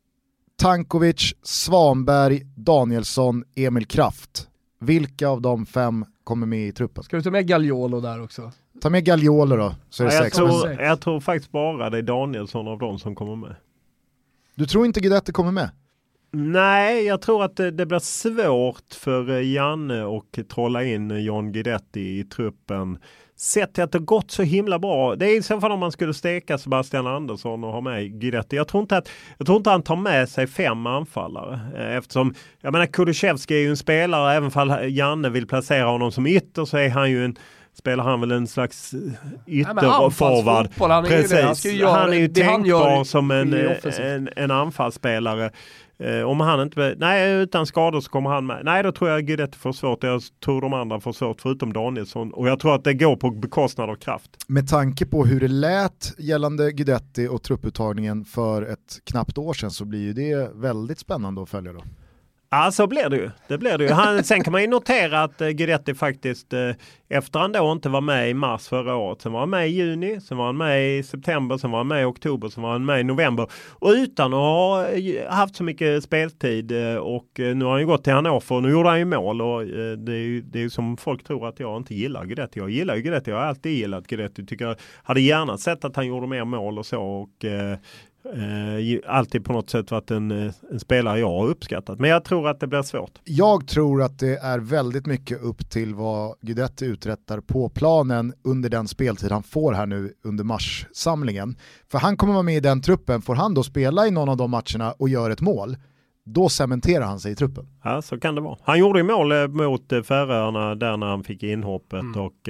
Tankovic, Svanberg, Danielsson, Emil Kraft. Vilka av de fem kommer med i truppen? Ska du ta med Gagliolo där också? Ta med Gagliolo då, så är det ja, sex. Jag tror, jag tror faktiskt bara det är Danielsson av dem som kommer med. Du tror inte Guidetti kommer med? Nej, jag tror att det, det, blir svårt för Janne att trolla in John Guidetti i truppen sett till att det gått så himla bra. Det är i så fall om man skulle steka Sebastian Andersson och ha med Guidetti. Jag tror inte att jag tror inte han tar med sig fem anfallare eh, eftersom jag menar Kulusevski är ju en spelare även om Janne vill placera honom som ytter så är han ju en spelar han väl en slags ytterforward. Precis. Han, han är ju tänkbar som en, en, en anfallsspelare. Eh, om han inte, nej utan skador så kommer han med. Nej då tror jag Guidetti får svårt. Jag tror de andra får svårt förutom Danielsson. Och jag tror att det går på bekostnad av kraft. Med tanke på hur det lät gällande Guidetti och trupputtagningen för ett knappt år sedan så blir ju det väldigt spännande att följa då. Ja, så blir det ju. Det blir det ju. Han, sen kan man ju notera att eh, Guidetti faktiskt, eh, efter han då inte var med i mars förra året, sen var han med i juni, sen var han med i september, sen var han med i oktober, sen var han med i november. Och utan att ha eh, haft så mycket speltid eh, och eh, nu har han ju gått till Hannover och nu gjorde han ju mål och eh, det är ju det är som folk tror att jag inte gillar Guidetti. Jag gillar ju Guidetti, jag har alltid gillat Guidetti. Tycker, hade gärna sett att han gjorde mer mål och så och eh, eh, alltid på något sätt varit en, eh, en, spelare jag har uppskattat. Men jag tror att det blir svårt. Jag tror att det är väldigt mycket upp till vad Guidetti uträttar på planen under den speltid han får här nu under marssamlingen. För han kommer vara med i den truppen, får han då spela i någon av de matcherna och gör ett mål, då cementerar han sig i truppen. Ja, så kan det vara. Han gjorde ju mål eh, mot Färöarna där när han fick inhoppet mm. och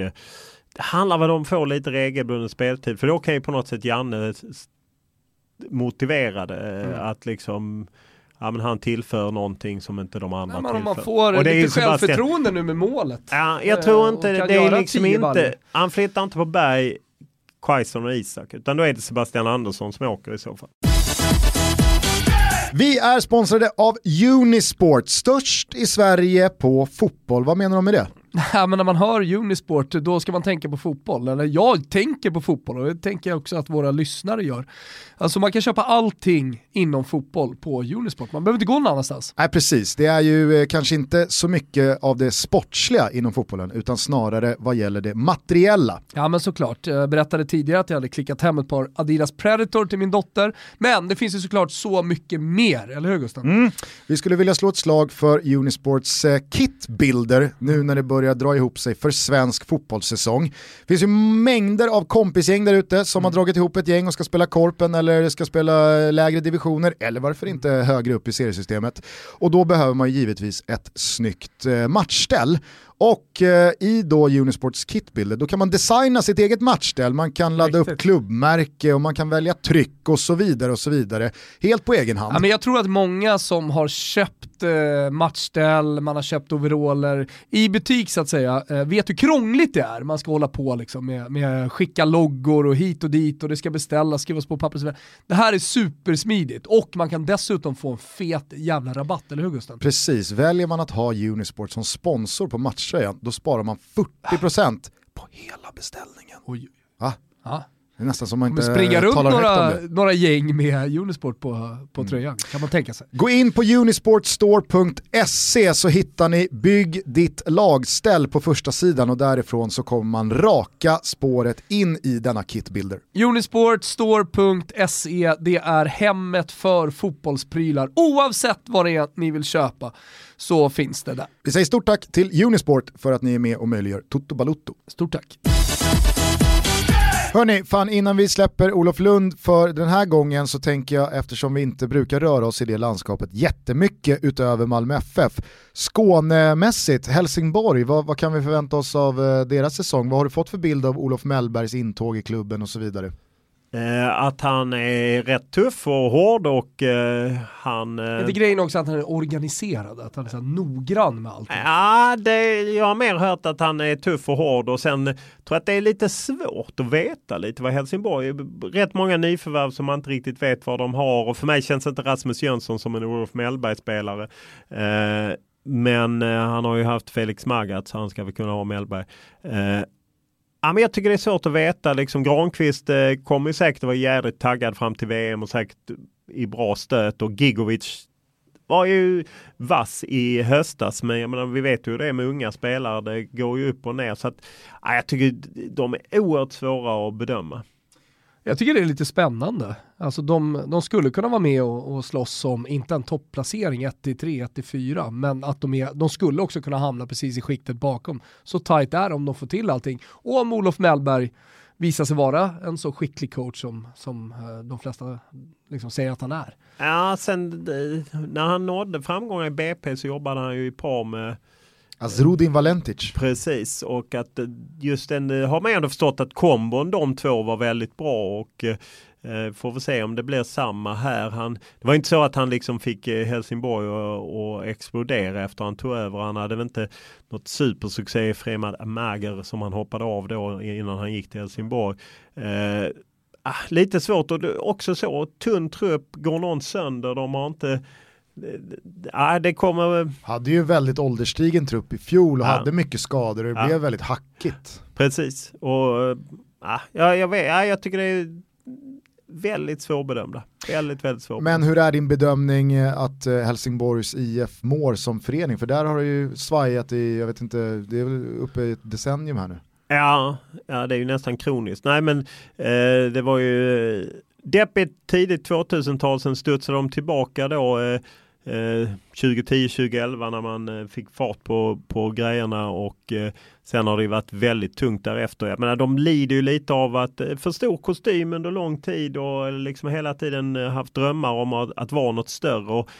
det handlar väl om att få lite regelbunden speltid för då kan ju på något sätt Janne motiverade mm. att liksom Ja, men han tillför någonting som inte de andra ja, tillför. Man får och det lite självförtroende nu med målet. Ja, jag tror inte, det är liksom inte, han flyttar inte på Berg, Quaison och Isak, utan då är det Sebastian Andersson som åker i så fall. Vi är sponsrade av Unisport, störst i Sverige på fotboll. Vad menar de med det? Nej, men när man hör Unisport då ska man tänka på fotboll. Eller jag tänker på fotboll och det tänker jag också att våra lyssnare gör. Alltså man kan köpa allting inom fotboll på Unisport. Man behöver inte gå någon annanstans. Nej precis, det är ju eh, kanske inte så mycket av det sportsliga inom fotbollen utan snarare vad gäller det materiella. Ja men såklart, jag berättade tidigare att jag hade klickat hem ett par Adidas Predator till min dotter. Men det finns ju såklart så mycket mer, eller hur Gustav? Mm. Vi skulle vilja slå ett slag för Unisports eh, kitbilder nu när det börjar börjar dra ihop sig för svensk fotbollssäsong. Det finns ju mängder av kompisgäng där ute som mm. har dragit ihop ett gäng och ska spela korpen eller ska spela lägre divisioner eller varför inte högre upp i seriesystemet. Och då behöver man givetvis ett snyggt eh, matchställ. Och eh, i då Unisports kitbilder, då kan man designa sitt eget matchställ, man kan ladda Riktigt. upp klubbmärke och man kan välja tryck och så vidare och så vidare. Helt på egen hand. Ja, men jag tror att många som har köpt eh, matchställ, man har köpt overaller i butik så att säga, eh, vet hur krångligt det är. Man ska hålla på liksom med, med skicka loggor och hit och dit och det ska beställas, skrivas på papper. Det här är supersmidigt och man kan dessutom få en fet jävla rabatt, eller hur Gusten? Precis, väljer man att ha Unisport som sponsor på match matchtröjan, då sparar man 40% på hela beställningen. Oj. Va? Ja. Det är nästan som man inte springa runt några, några gäng med Unisport på, på mm. tröjan, kan man tänka sig. Gå in på unisportstore.se så hittar ni Bygg ditt lagställ på första sidan och därifrån så kommer man raka spåret in i denna kitbilder. Unisportstore.se, det är hemmet för fotbollsprylar. Oavsett vad det är ni vill köpa så finns det där. Vi säger stort tack till Unisport för att ni är med och möjliggör Toto Balutto. Stort tack. Hörni, fan innan vi släpper Olof Lund för den här gången så tänker jag, eftersom vi inte brukar röra oss i det landskapet jättemycket utöver Malmö FF, Skånemässigt, Helsingborg, vad, vad kan vi förvänta oss av eh, deras säsong? Vad har du fått för bild av Olof Mellbergs intåg i klubben och så vidare? Eh, att han är rätt tuff och hård och eh, han... Eh... Är det grejen också att han är organiserad? Att han är så noggrann med allt? Ja, det, jag har mer hört att han är tuff och hård och sen tror jag att det är lite svårt att veta lite vad Helsingborg. Rätt många nyförvärv som man inte riktigt vet vad de har och för mig känns inte Rasmus Jönsson som en Olof Mellberg-spelare. Eh, men eh, han har ju haft Felix Magath så han ska väl kunna ha Mellberg. Ja, men jag tycker det är svårt att veta. Liksom, Granqvist eh, kommer säkert att vara jävligt taggad fram till VM och säkert i bra stöt och Gigovic var ju vass i höstas men jag menar, vi vet ju hur det är med unga spelare. Det går ju upp och ner så att ja, jag tycker de är oerhört svåra att bedöma. Jag tycker det är lite spännande. Alltså de, de skulle kunna vara med och, och slåss om, inte en topplacering 1-3, 1-4, men att de, är, de skulle också kunna hamna precis i skiktet bakom. Så tajt är det om de får till allting. Och om Olof Mellberg visar sig vara en så skicklig coach som, som eh, de flesta liksom säger att han är. Ja, sen eh, när han nådde framgångar i BP så jobbade han ju i par med Azrudin Valentic. Precis, och att eh, just den eh, har man ändå förstått att kombon de två var väldigt bra och eh, får vi se om det blir samma här. Han, det var inte så att han liksom fick eh, Helsingborg att explodera efter han tog över. Han hade väl inte något supersuccé i Fremad Mager som han hoppade av då innan han gick till Helsingborg. Eh, ah, lite svårt och också så tunn trupp, går någon sönder, de har inte Ja, det kommer... Hade ju väldigt ålderstigen trupp i fjol och ja. hade mycket skador och det ja. blev väldigt hackigt. Precis, och ja, jag, vet, ja, jag tycker det är väldigt svårbedömda. Väldigt, väldigt svår. Men hur är din bedömning eh, att eh, Helsingborgs IF mår som förening? För där har det ju svajat i, jag vet inte, det är väl uppe i ett decennium här nu. Ja, ja det är ju nästan kroniskt. Nej men eh, det var ju deppigt tidigt 2000-tal, sen studsade de tillbaka då eh, eh, 2010-2011 när man eh, fick fart på, på grejerna och eh, sen har det varit väldigt tungt därefter. Jag menar, de lider ju lite av att eh, för stor kostym under lång tid och liksom hela tiden eh, haft drömmar om att, att vara något större. Och,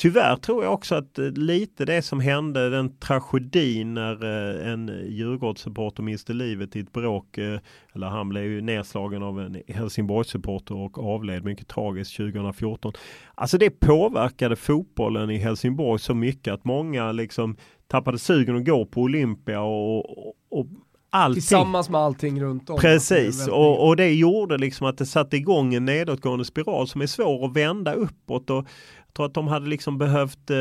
Tyvärr tror jag också att eh, lite det som hände, den tragedin när eh, en Djurgårdssupporter miste livet i ett bråk, eh, eller han blev ju nedslagen av en Helsingborgssupporter och avled mycket tragiskt 2014. Alltså det påverkade fotbollen i Helsingborg så mycket att många liksom tappade sugen att gå på Olympia och, och, och allting. Tillsammans med allting runt om. Precis, och, och, det gjorde liksom att det satte igång en nedåtgående spiral som är svår att vända uppåt. Och jag tror att de hade liksom behövt... Eh...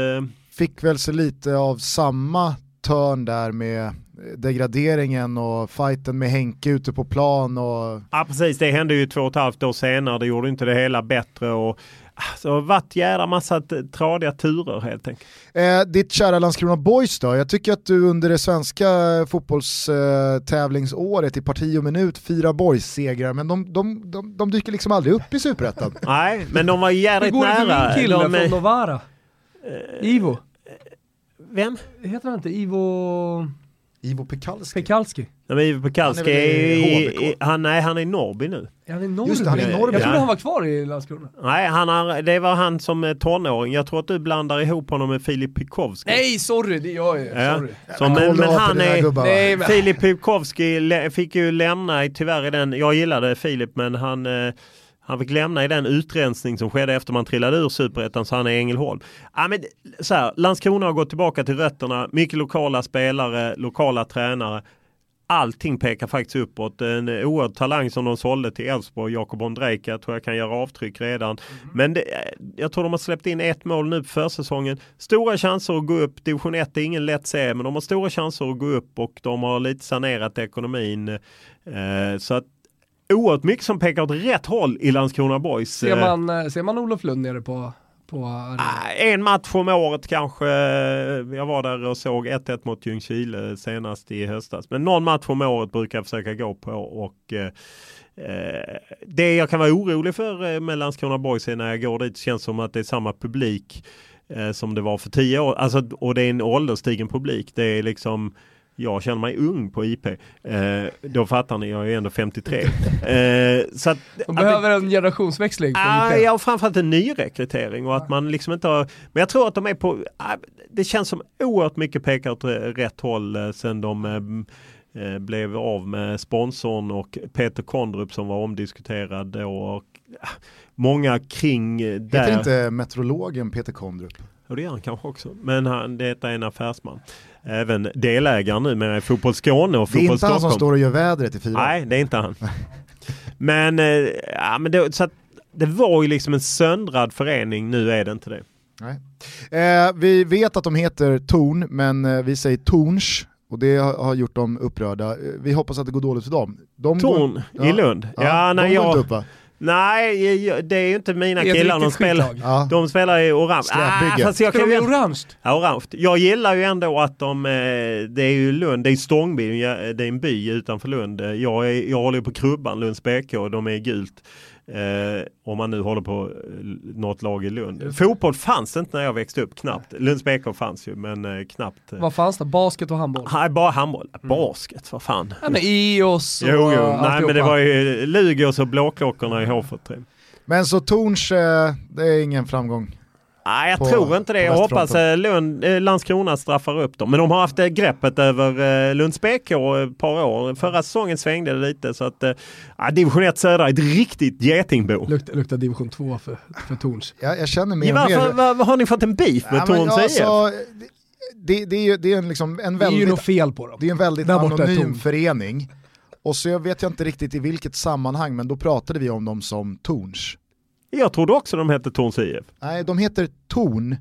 Fick väl så lite av samma törn där med degraderingen och fighten med Henke ute på plan. Och... Ja precis, det hände ju två och ett halvt år senare. Det gjorde inte det hela bättre. Och så jävla massa tradiga turer helt enkelt. Eh, ditt kära Landskrona Boys då? Jag tycker att du under det svenska fotbollstävlingsåret eh, i parti och minut firar Boys-segrar, men de, de, de, de, dyker liksom aldrig upp i superettan. [LAUGHS] Nej, men de var jävligt nära. Hur går det för min kille de, från Novara? Eh, Ivo? Vem? Heter han inte Ivo? Ivo Pekalski. Pekalski. Nej, men Ivo Pekalski är, är, är, han, nej, han är i Norrby nu. Är han i Norrby? Just det, han är i Norrby. Jag trodde han var kvar i Landskrona. Nej, han har, det var han som tonåring. Jag tror att du blandar ihop honom med Filip Pikowski. Nej, sorry, det gör jag. Ja. Sorry. Så, men, men han är... Nej, men... Filip Pikowski fick ju lämna tyvärr i den, jag gillade Filip men han eh, han fick lämna i den utrensning som skedde efter man trillade ur superettan så han är i Ängelholm. Ja, men, så här, Landskrona har gått tillbaka till rötterna, mycket lokala spelare, lokala tränare. Allting pekar faktiskt uppåt. En oerhörd talang som de sålde till Elfsborg, Jakob Ondrejka, tror jag kan göra avtryck redan. Mm. Men det, jag tror de har släppt in ett mål nu på försäsongen. Stora chanser att gå upp. Division 1 är ingen lätt serie, men de har stora chanser att gå upp och de har lite sanerat ekonomin. Eh, så att oerhört mycket som pekar åt rätt håll i Landskrona Boys. Ser eh, man, eh, ser man Olof Lund nere på ah, en match om året kanske. Jag var där och såg 1-1 mot Ljungskile senast i höstas. Men någon match om året brukar jag försöka gå på. Och, eh, eh det jag kan vara orolig för med Landskrona Boys är när jag går dit känns som att det är samma publik eh, som det var för tio år. Alltså, och det är en ålderstigen publik. Det är liksom jag känner mig ung på IP. Eh, då fattar ni, jag är ändå 53. Eh, så att, [LAUGHS] Man behöver en generationsväxling på ah, IP. Ja, och framförallt en nyrekrytering och att man liksom inte har, men jag tror att de är på, ah, det känns som oerhört mycket pekar åt rätt håll eh, sen de eh, eh, blev av med sponsorn och Peter Kondrup som var omdiskuterad då. Och, ah, många kring där. Heter inte meteorologen Peter Kondrup? Och det gör han kanske också. Men han, det är en affärsman även delägare nu med Fotboll Skåne och Fotboll Stockholm. Det är inte han som står och gör vädret i fyra. Nej, det är inte han. men, eh, ja, men det, så att, det var ju liksom en söndrad förening, nu är det inte det. Nej. Eh, vi vet att de heter Torn, men eh, vi säger Torns och det har gjort dem upprörda. Eh, vi hoppas att det går dåligt för dem. De Torn går, ja, i Lund? Ja, ja nej, jag, upp va? Nej, det är ju inte mina killar. De spelar, ja. de spelar i orange. Ah, fast jag kan ju orange? Ja, orange. Jag gillar ju ändå att de, eh, det är ju Lund, det är Stångby, det är en by utanför Lund. Jag, är, jag håller på Krubban, Lunds BK, de är gult. Eh, om man nu håller på eh, något lag i Lund. Fotboll fanns inte när jag växte upp, knappt. Lunds BK fanns ju, men eh, knappt. Eh. Vad fanns det? Basket och handboll? Nej, bara handboll. Mm. Basket, vad fan. Ja, men EOS och Jo, jo. Nej, men det var ju Lugios och Blåklockorna i H43. Men så Torns, eh, det är ingen framgång? Nej, jag tror inte det. Jag hoppas eh, Lund, eh, Landskrona straffar upp dem. Men de har haft greppet över Lunds BK ett par år. Förra säsongen svängde det lite så att ja, division 1 södra är ett riktigt getingbo. Luktar, luktar division 2 för, för Torns. Ja, jag känner mer ja, varför, var, var, har ni fått en beef med ja, Torns ja, alltså, det, det, är ju det är en, liksom en väldigt, det är ju något fel på dem. Det är en väldigt anonym förening. Och så vet jag inte riktigt i vilket sammanhang, men då pratade vi om dem som Torns. Jag trodde också de hette Torns IF. Nej, de heter Torn.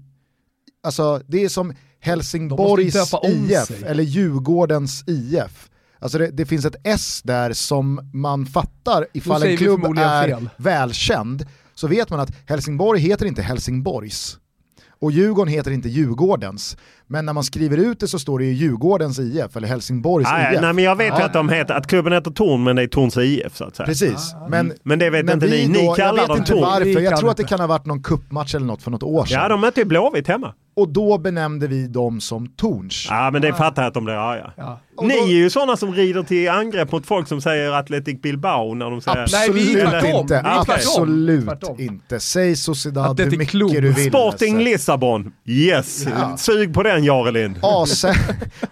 Alltså det är som Helsingborgs IF sig. eller Djurgårdens IF. Alltså det, det, finns ett S där som man fattar ifall en klubb är fel. välkänd så vet man att Helsingborg heter inte Helsingborgs. Och Djurgården heter inte Djurgårdens. Men när man skriver ut det så står det ju Djurgårdens IF eller Helsingborgs Ah, IF. nej, men jag vet ju Ja. att, de heter, att klubben heter Torn men det är Torns IF så att säga. Precis. Men, Men det vet men inte ni. Ni kallar jag vet dem inte Torn. varför, jag tror att det det. kan ha varit någon kuppmatch eller något för något år sedan. Ja, de mötte ju Blåvitt hemma. Och då benämnde vi dem som Torns. Ja, men det fattar jag att de blir arga. Ja. Ni är ju sådana som rider till angrepp mot folk som säger Athletic Bilbao när de säger... Absolut inte. Absolut Tvärtom. inte. Säg Sociedad är hur mycket klubb. du vill. Sporting. Lissabon. Yes! Ja. Sug på den Jarelind. AZ,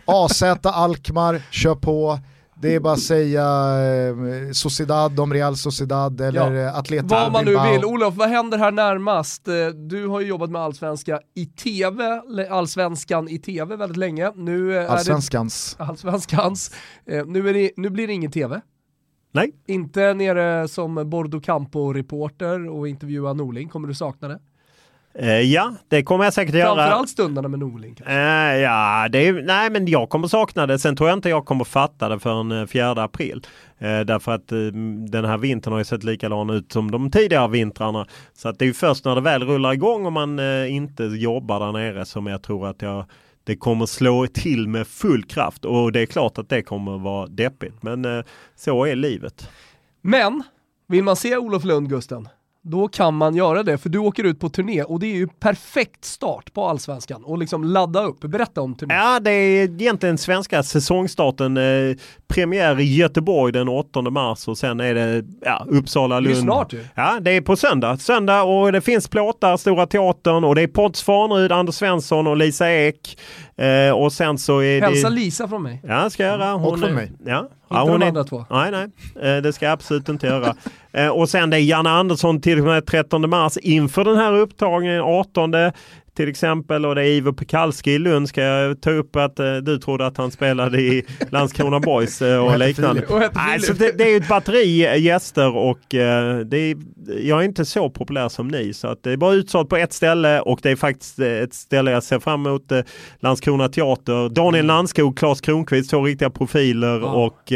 AZ Alkmaar, kör på. Det är bara att säga eh, Sociedad om Real Sociedad eller Ja. ja. Atletico Vad man nu vill. Olof, vad händer här närmast? Eh, Du har ju jobbat med allsvenska i tv, allsvenskan i tv väldigt länge. Nu eh, är Allsvenskans. det allsvenskans. Eh, Nu, är det, nu blir det ingen tv. Nej. Inte nere som Bordo Campo-reporter och intervjua Norling, kommer du sakna det? Eh, ja, det kommer jag säkert göra. Framförallt stundarna med Norling. kanske. Eh, ja, det är, nej men jag kommer sakna det. Sen tror jag inte jag kommer fatta det förrän eh, 4 april. Eh, därför att den här vintern har ju sett likadan ut som de tidigare vintrarna. Så att det är ju först när det väl rullar igång och man inte jobbar där nere som jag tror att jag det kommer slå till med full kraft och det är klart att det kommer vara deppigt. Men så är livet. Men, vill man se Olof Lund, Gusten, då kan man göra det, för du åker ut på turné och det är ju perfekt start på allsvenskan och liksom ladda upp. Berätta om turnén. Ja, det är egentligen svenska säsongstarten. Eh, premiär i Göteborg den 8 mars och sen är det ja, Uppsala, Det är Lund. snart ju. Ja, det är på söndag. Söndag och det finns plåtar, Stora Teatern och det är Potts Farnerud, Anders Svensson och Lisa Ek. Eh, och sen så är Hälsa det... Lisa från mig. Ja, ska jag göra. Hon Och från är- mig. Ja. Inte ja, hon de är... andra två. Nej, nej. Eh, det ska jag absolut inte göra. Eh, och sen det är Janne Andersson till och med 13 mars inför den här upptagningen 18 till exempel och det är Ivo Pekalski i Lund ska jag ta upp att eh, du trodde att han spelade i [LAUGHS] Landskrona Boys eh, och liknande. Och Nej, så det, det är ju ett batteri eh, gäster och eh, det är, jag är inte så populär som ni så att det är bara utsålt på ett ställe och det är faktiskt ett ställe jag ser fram emot. Landskrona Teater, Daniel Landskog, Claes Kronqvist, två riktiga profiler Ja. och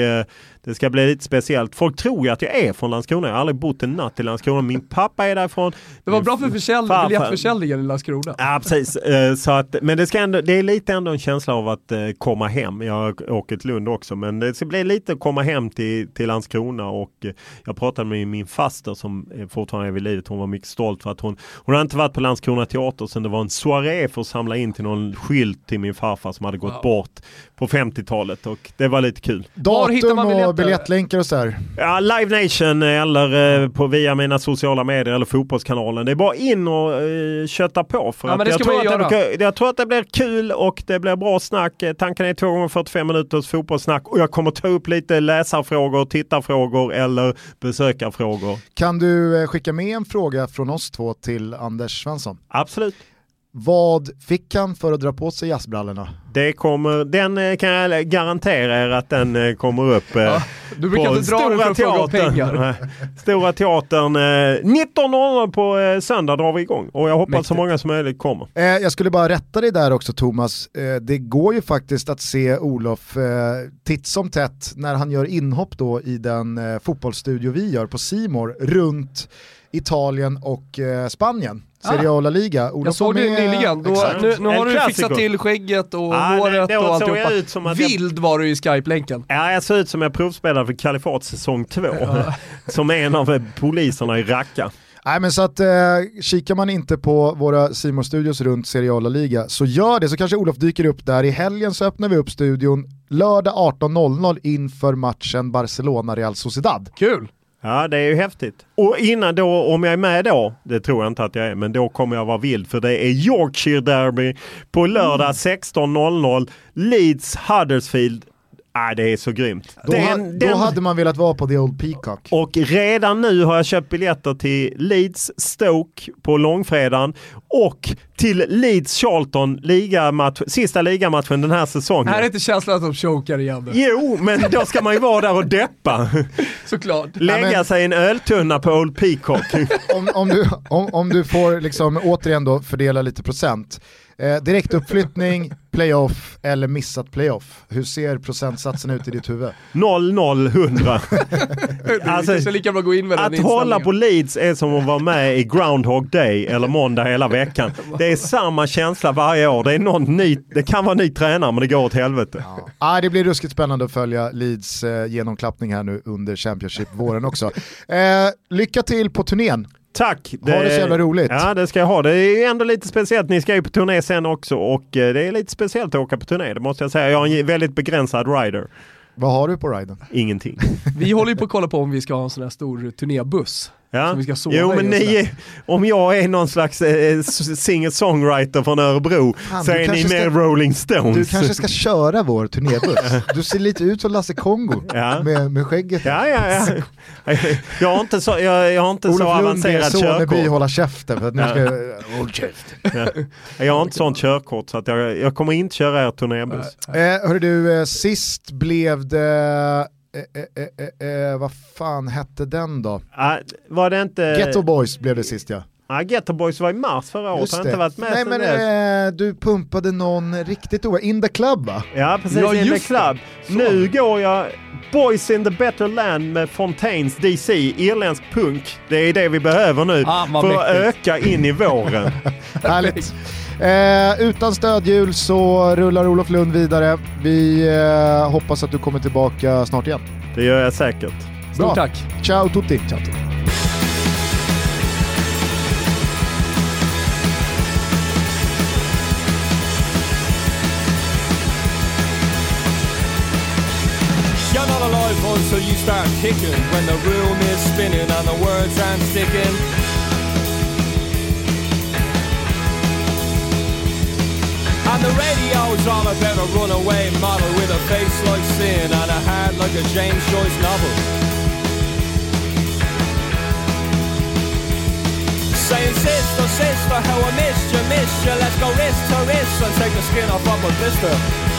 det ska bli lite speciellt. Folk tror ju att jag är från Landskrona. Jag har aldrig bott en natt i Landskrona. Min pappa är därifrån. Det var bra för försäljning, biljettförsäljningen i Landskrona. Ja precis, Eh, så att, men det, ska ändå, det är lite ändå en känsla av att eh, komma hem. Jag åker till Lund också men det ska bli lite att komma hem till, till Landskrona och eh, jag pratade med min faster som fortfarande är vid livet. Hon var mycket stolt för att hon, hon har inte varit på Landskrona teater sedan det var en soaré för att samla in till någon skylt till min farfar som hade gått Wow. bort på 50-talet och det var lite kul. Var hittar Datum man och biljettlänkar och så här. Ja, Live Nation eller eh, på via mina sociala medier eller fotbollskanalen. Det är bara in och eh, kötta på. För Ja, men att det jag, ska tror att det, jag tror att det blir kul och det blir bra snack. Eh, Tanken är 2 gånger 45 minuters fotbollssnack och jag kommer ta upp lite läsarfrågor, tittarfrågor eller besökarfrågor. Kan du skicka med en fråga från oss två till Anders Svensson? Absolut. Vad fick han för att dra på sig jazzbrallorna? Det kommer, den eh, kan jag garantera er att den eh, kommer upp. eh, Ja, du brukar på inte dra den för att fråga om pengar. Nej. Stora Teatern. Eh, 19.00 på söndag drar vi igång och jag hoppas Mäktigt. så många som möjligt kommer. Jag skulle bara rätta dig där också Thomas. Det går ju faktiskt att se Olof titt som tätt när han gör inhopp då i den fotbollsstudio vi gör på Simor runt Italien och eh, Spanien. Serie A och La Liga. Olof Jag såg det nyligen. Då, Exakt. nu, nu har du fixat till skägget och det- håret då och såg alltihopa. ut som att jag- Vild var du i Skype-länken. Ja, jag ser ut som jag provspelade för Kalifat säsong 2. [LAUGHS] som en av eh, poliserna i Raqqa. Nej men så att eh, kikar man inte på våra simor studios runt Serie A och La Liga så gör det så kanske Olof dyker upp där. I helgen så öppnar vi upp studion lördag 18.00 inför matchen Barcelona-Real Sociedad. Kul! Ja, det är ju häftigt. Och innan då, om jag är med då, det tror jag inte att jag är, men då kommer jag vara vild för det är Yorkshire Derby på lördag 16.00. Leeds Huddersfield. Ah, det är så grymt. Då, Den- ha, den- då hade man velat vara på The Old Peacock. Och redan nu har jag köpt biljetter till Leeds Stoke på långfredagen och till Leeds Charlton ligamatch, sista ligamatchen den här säsongen. Här är inte känslan att de chokar igen nu. Jo, men då ska man ju vara där och deppa. [LAUGHS] Såklart. Lägga men- sig i en öltunna på Old Peacock. [LAUGHS] om, om, du, om, om du får liksom återigen då fördela lite procent. Eh, Direktuppflyttning, playoff eller missat playoff. Hur ser procentsatsen ut i ditt huvud? 0-0-100. [LAUGHS] Det är Alltså, kanske lika bra att gå in med den Att hålla på Leeds är som att vara med i Groundhog Day eller måndag hela veckan. Det det är samma känsla varje år. Det, är någon ny, det kan vara ny tränare men det går åt helvete. Ja. Ah, det blir ruskigt spännande att följa Leeds eh, genomklappning här nu under Championship-våren också. Eh, lycka till på turnén. Tack! Ha det så jävla roligt. Ja det ska jag ha. Det är ändå lite speciellt. Ni ska ju på turné sen också och eh, det är lite speciellt att åka på turné. Det måste jag säga. Jag har en väldigt begränsad rider. Vad har du på riden? Ingenting. [LAUGHS] Vi håller ju på att kolla på om vi ska ha en sån här stor turnébuss. Ja. Som vi ska sova jo men ni, om jag är någon slags eh, singer-songwriter från Örebro Fan, så är ni mer ska- Rolling Stones. Du kanske ska köra vår turnébuss. Du ser lite ut som Lasse Kongo Ja. med, med skägget. Ja, ja, ja. Jag har inte så, jag, jag har inte så Olof Lund är avancerat körkort. hålla käften för att nu Ja. ska... Håll käft. Ja. Jag har inte sånt körkort så att jag, jag kommer inte köra er turnébuss. Eh, hörru du, eh, sist blev det... Eh, eh, eh, eh, vad fan hette den då? Ah, var det inte... Ghetto Boys blev det sist ja. Ah, Ghetto Boys var i mars förra året, har inte varit med Nej men eh, du pumpade någon riktigt o... In the Club va? Ja precis, Ja, in the club. Nu går jag Boys in the better land med Fontaines DC, irländsk punk. Det är det vi behöver nu Ah, för att mäktigt. öka in i våren. [LAUGHS] Härligt. [LAUGHS] Eh, utan stödhjul så rullar Olof Lund vidare. Vi eh, hoppas att du kommer tillbaka snart igen. Det gör jag säkert. Stort tack. Ciao tutti. Ciao, tutti. You're not alive until you start kicking when the room is spinning and the words aren't sticking. And the radio's all about a runaway model with a face like sin and a heart like a James Joyce novel. Saying sister, sister, how I missed you, missed you. Let's go wrist to wrist and take the skin off of a blister.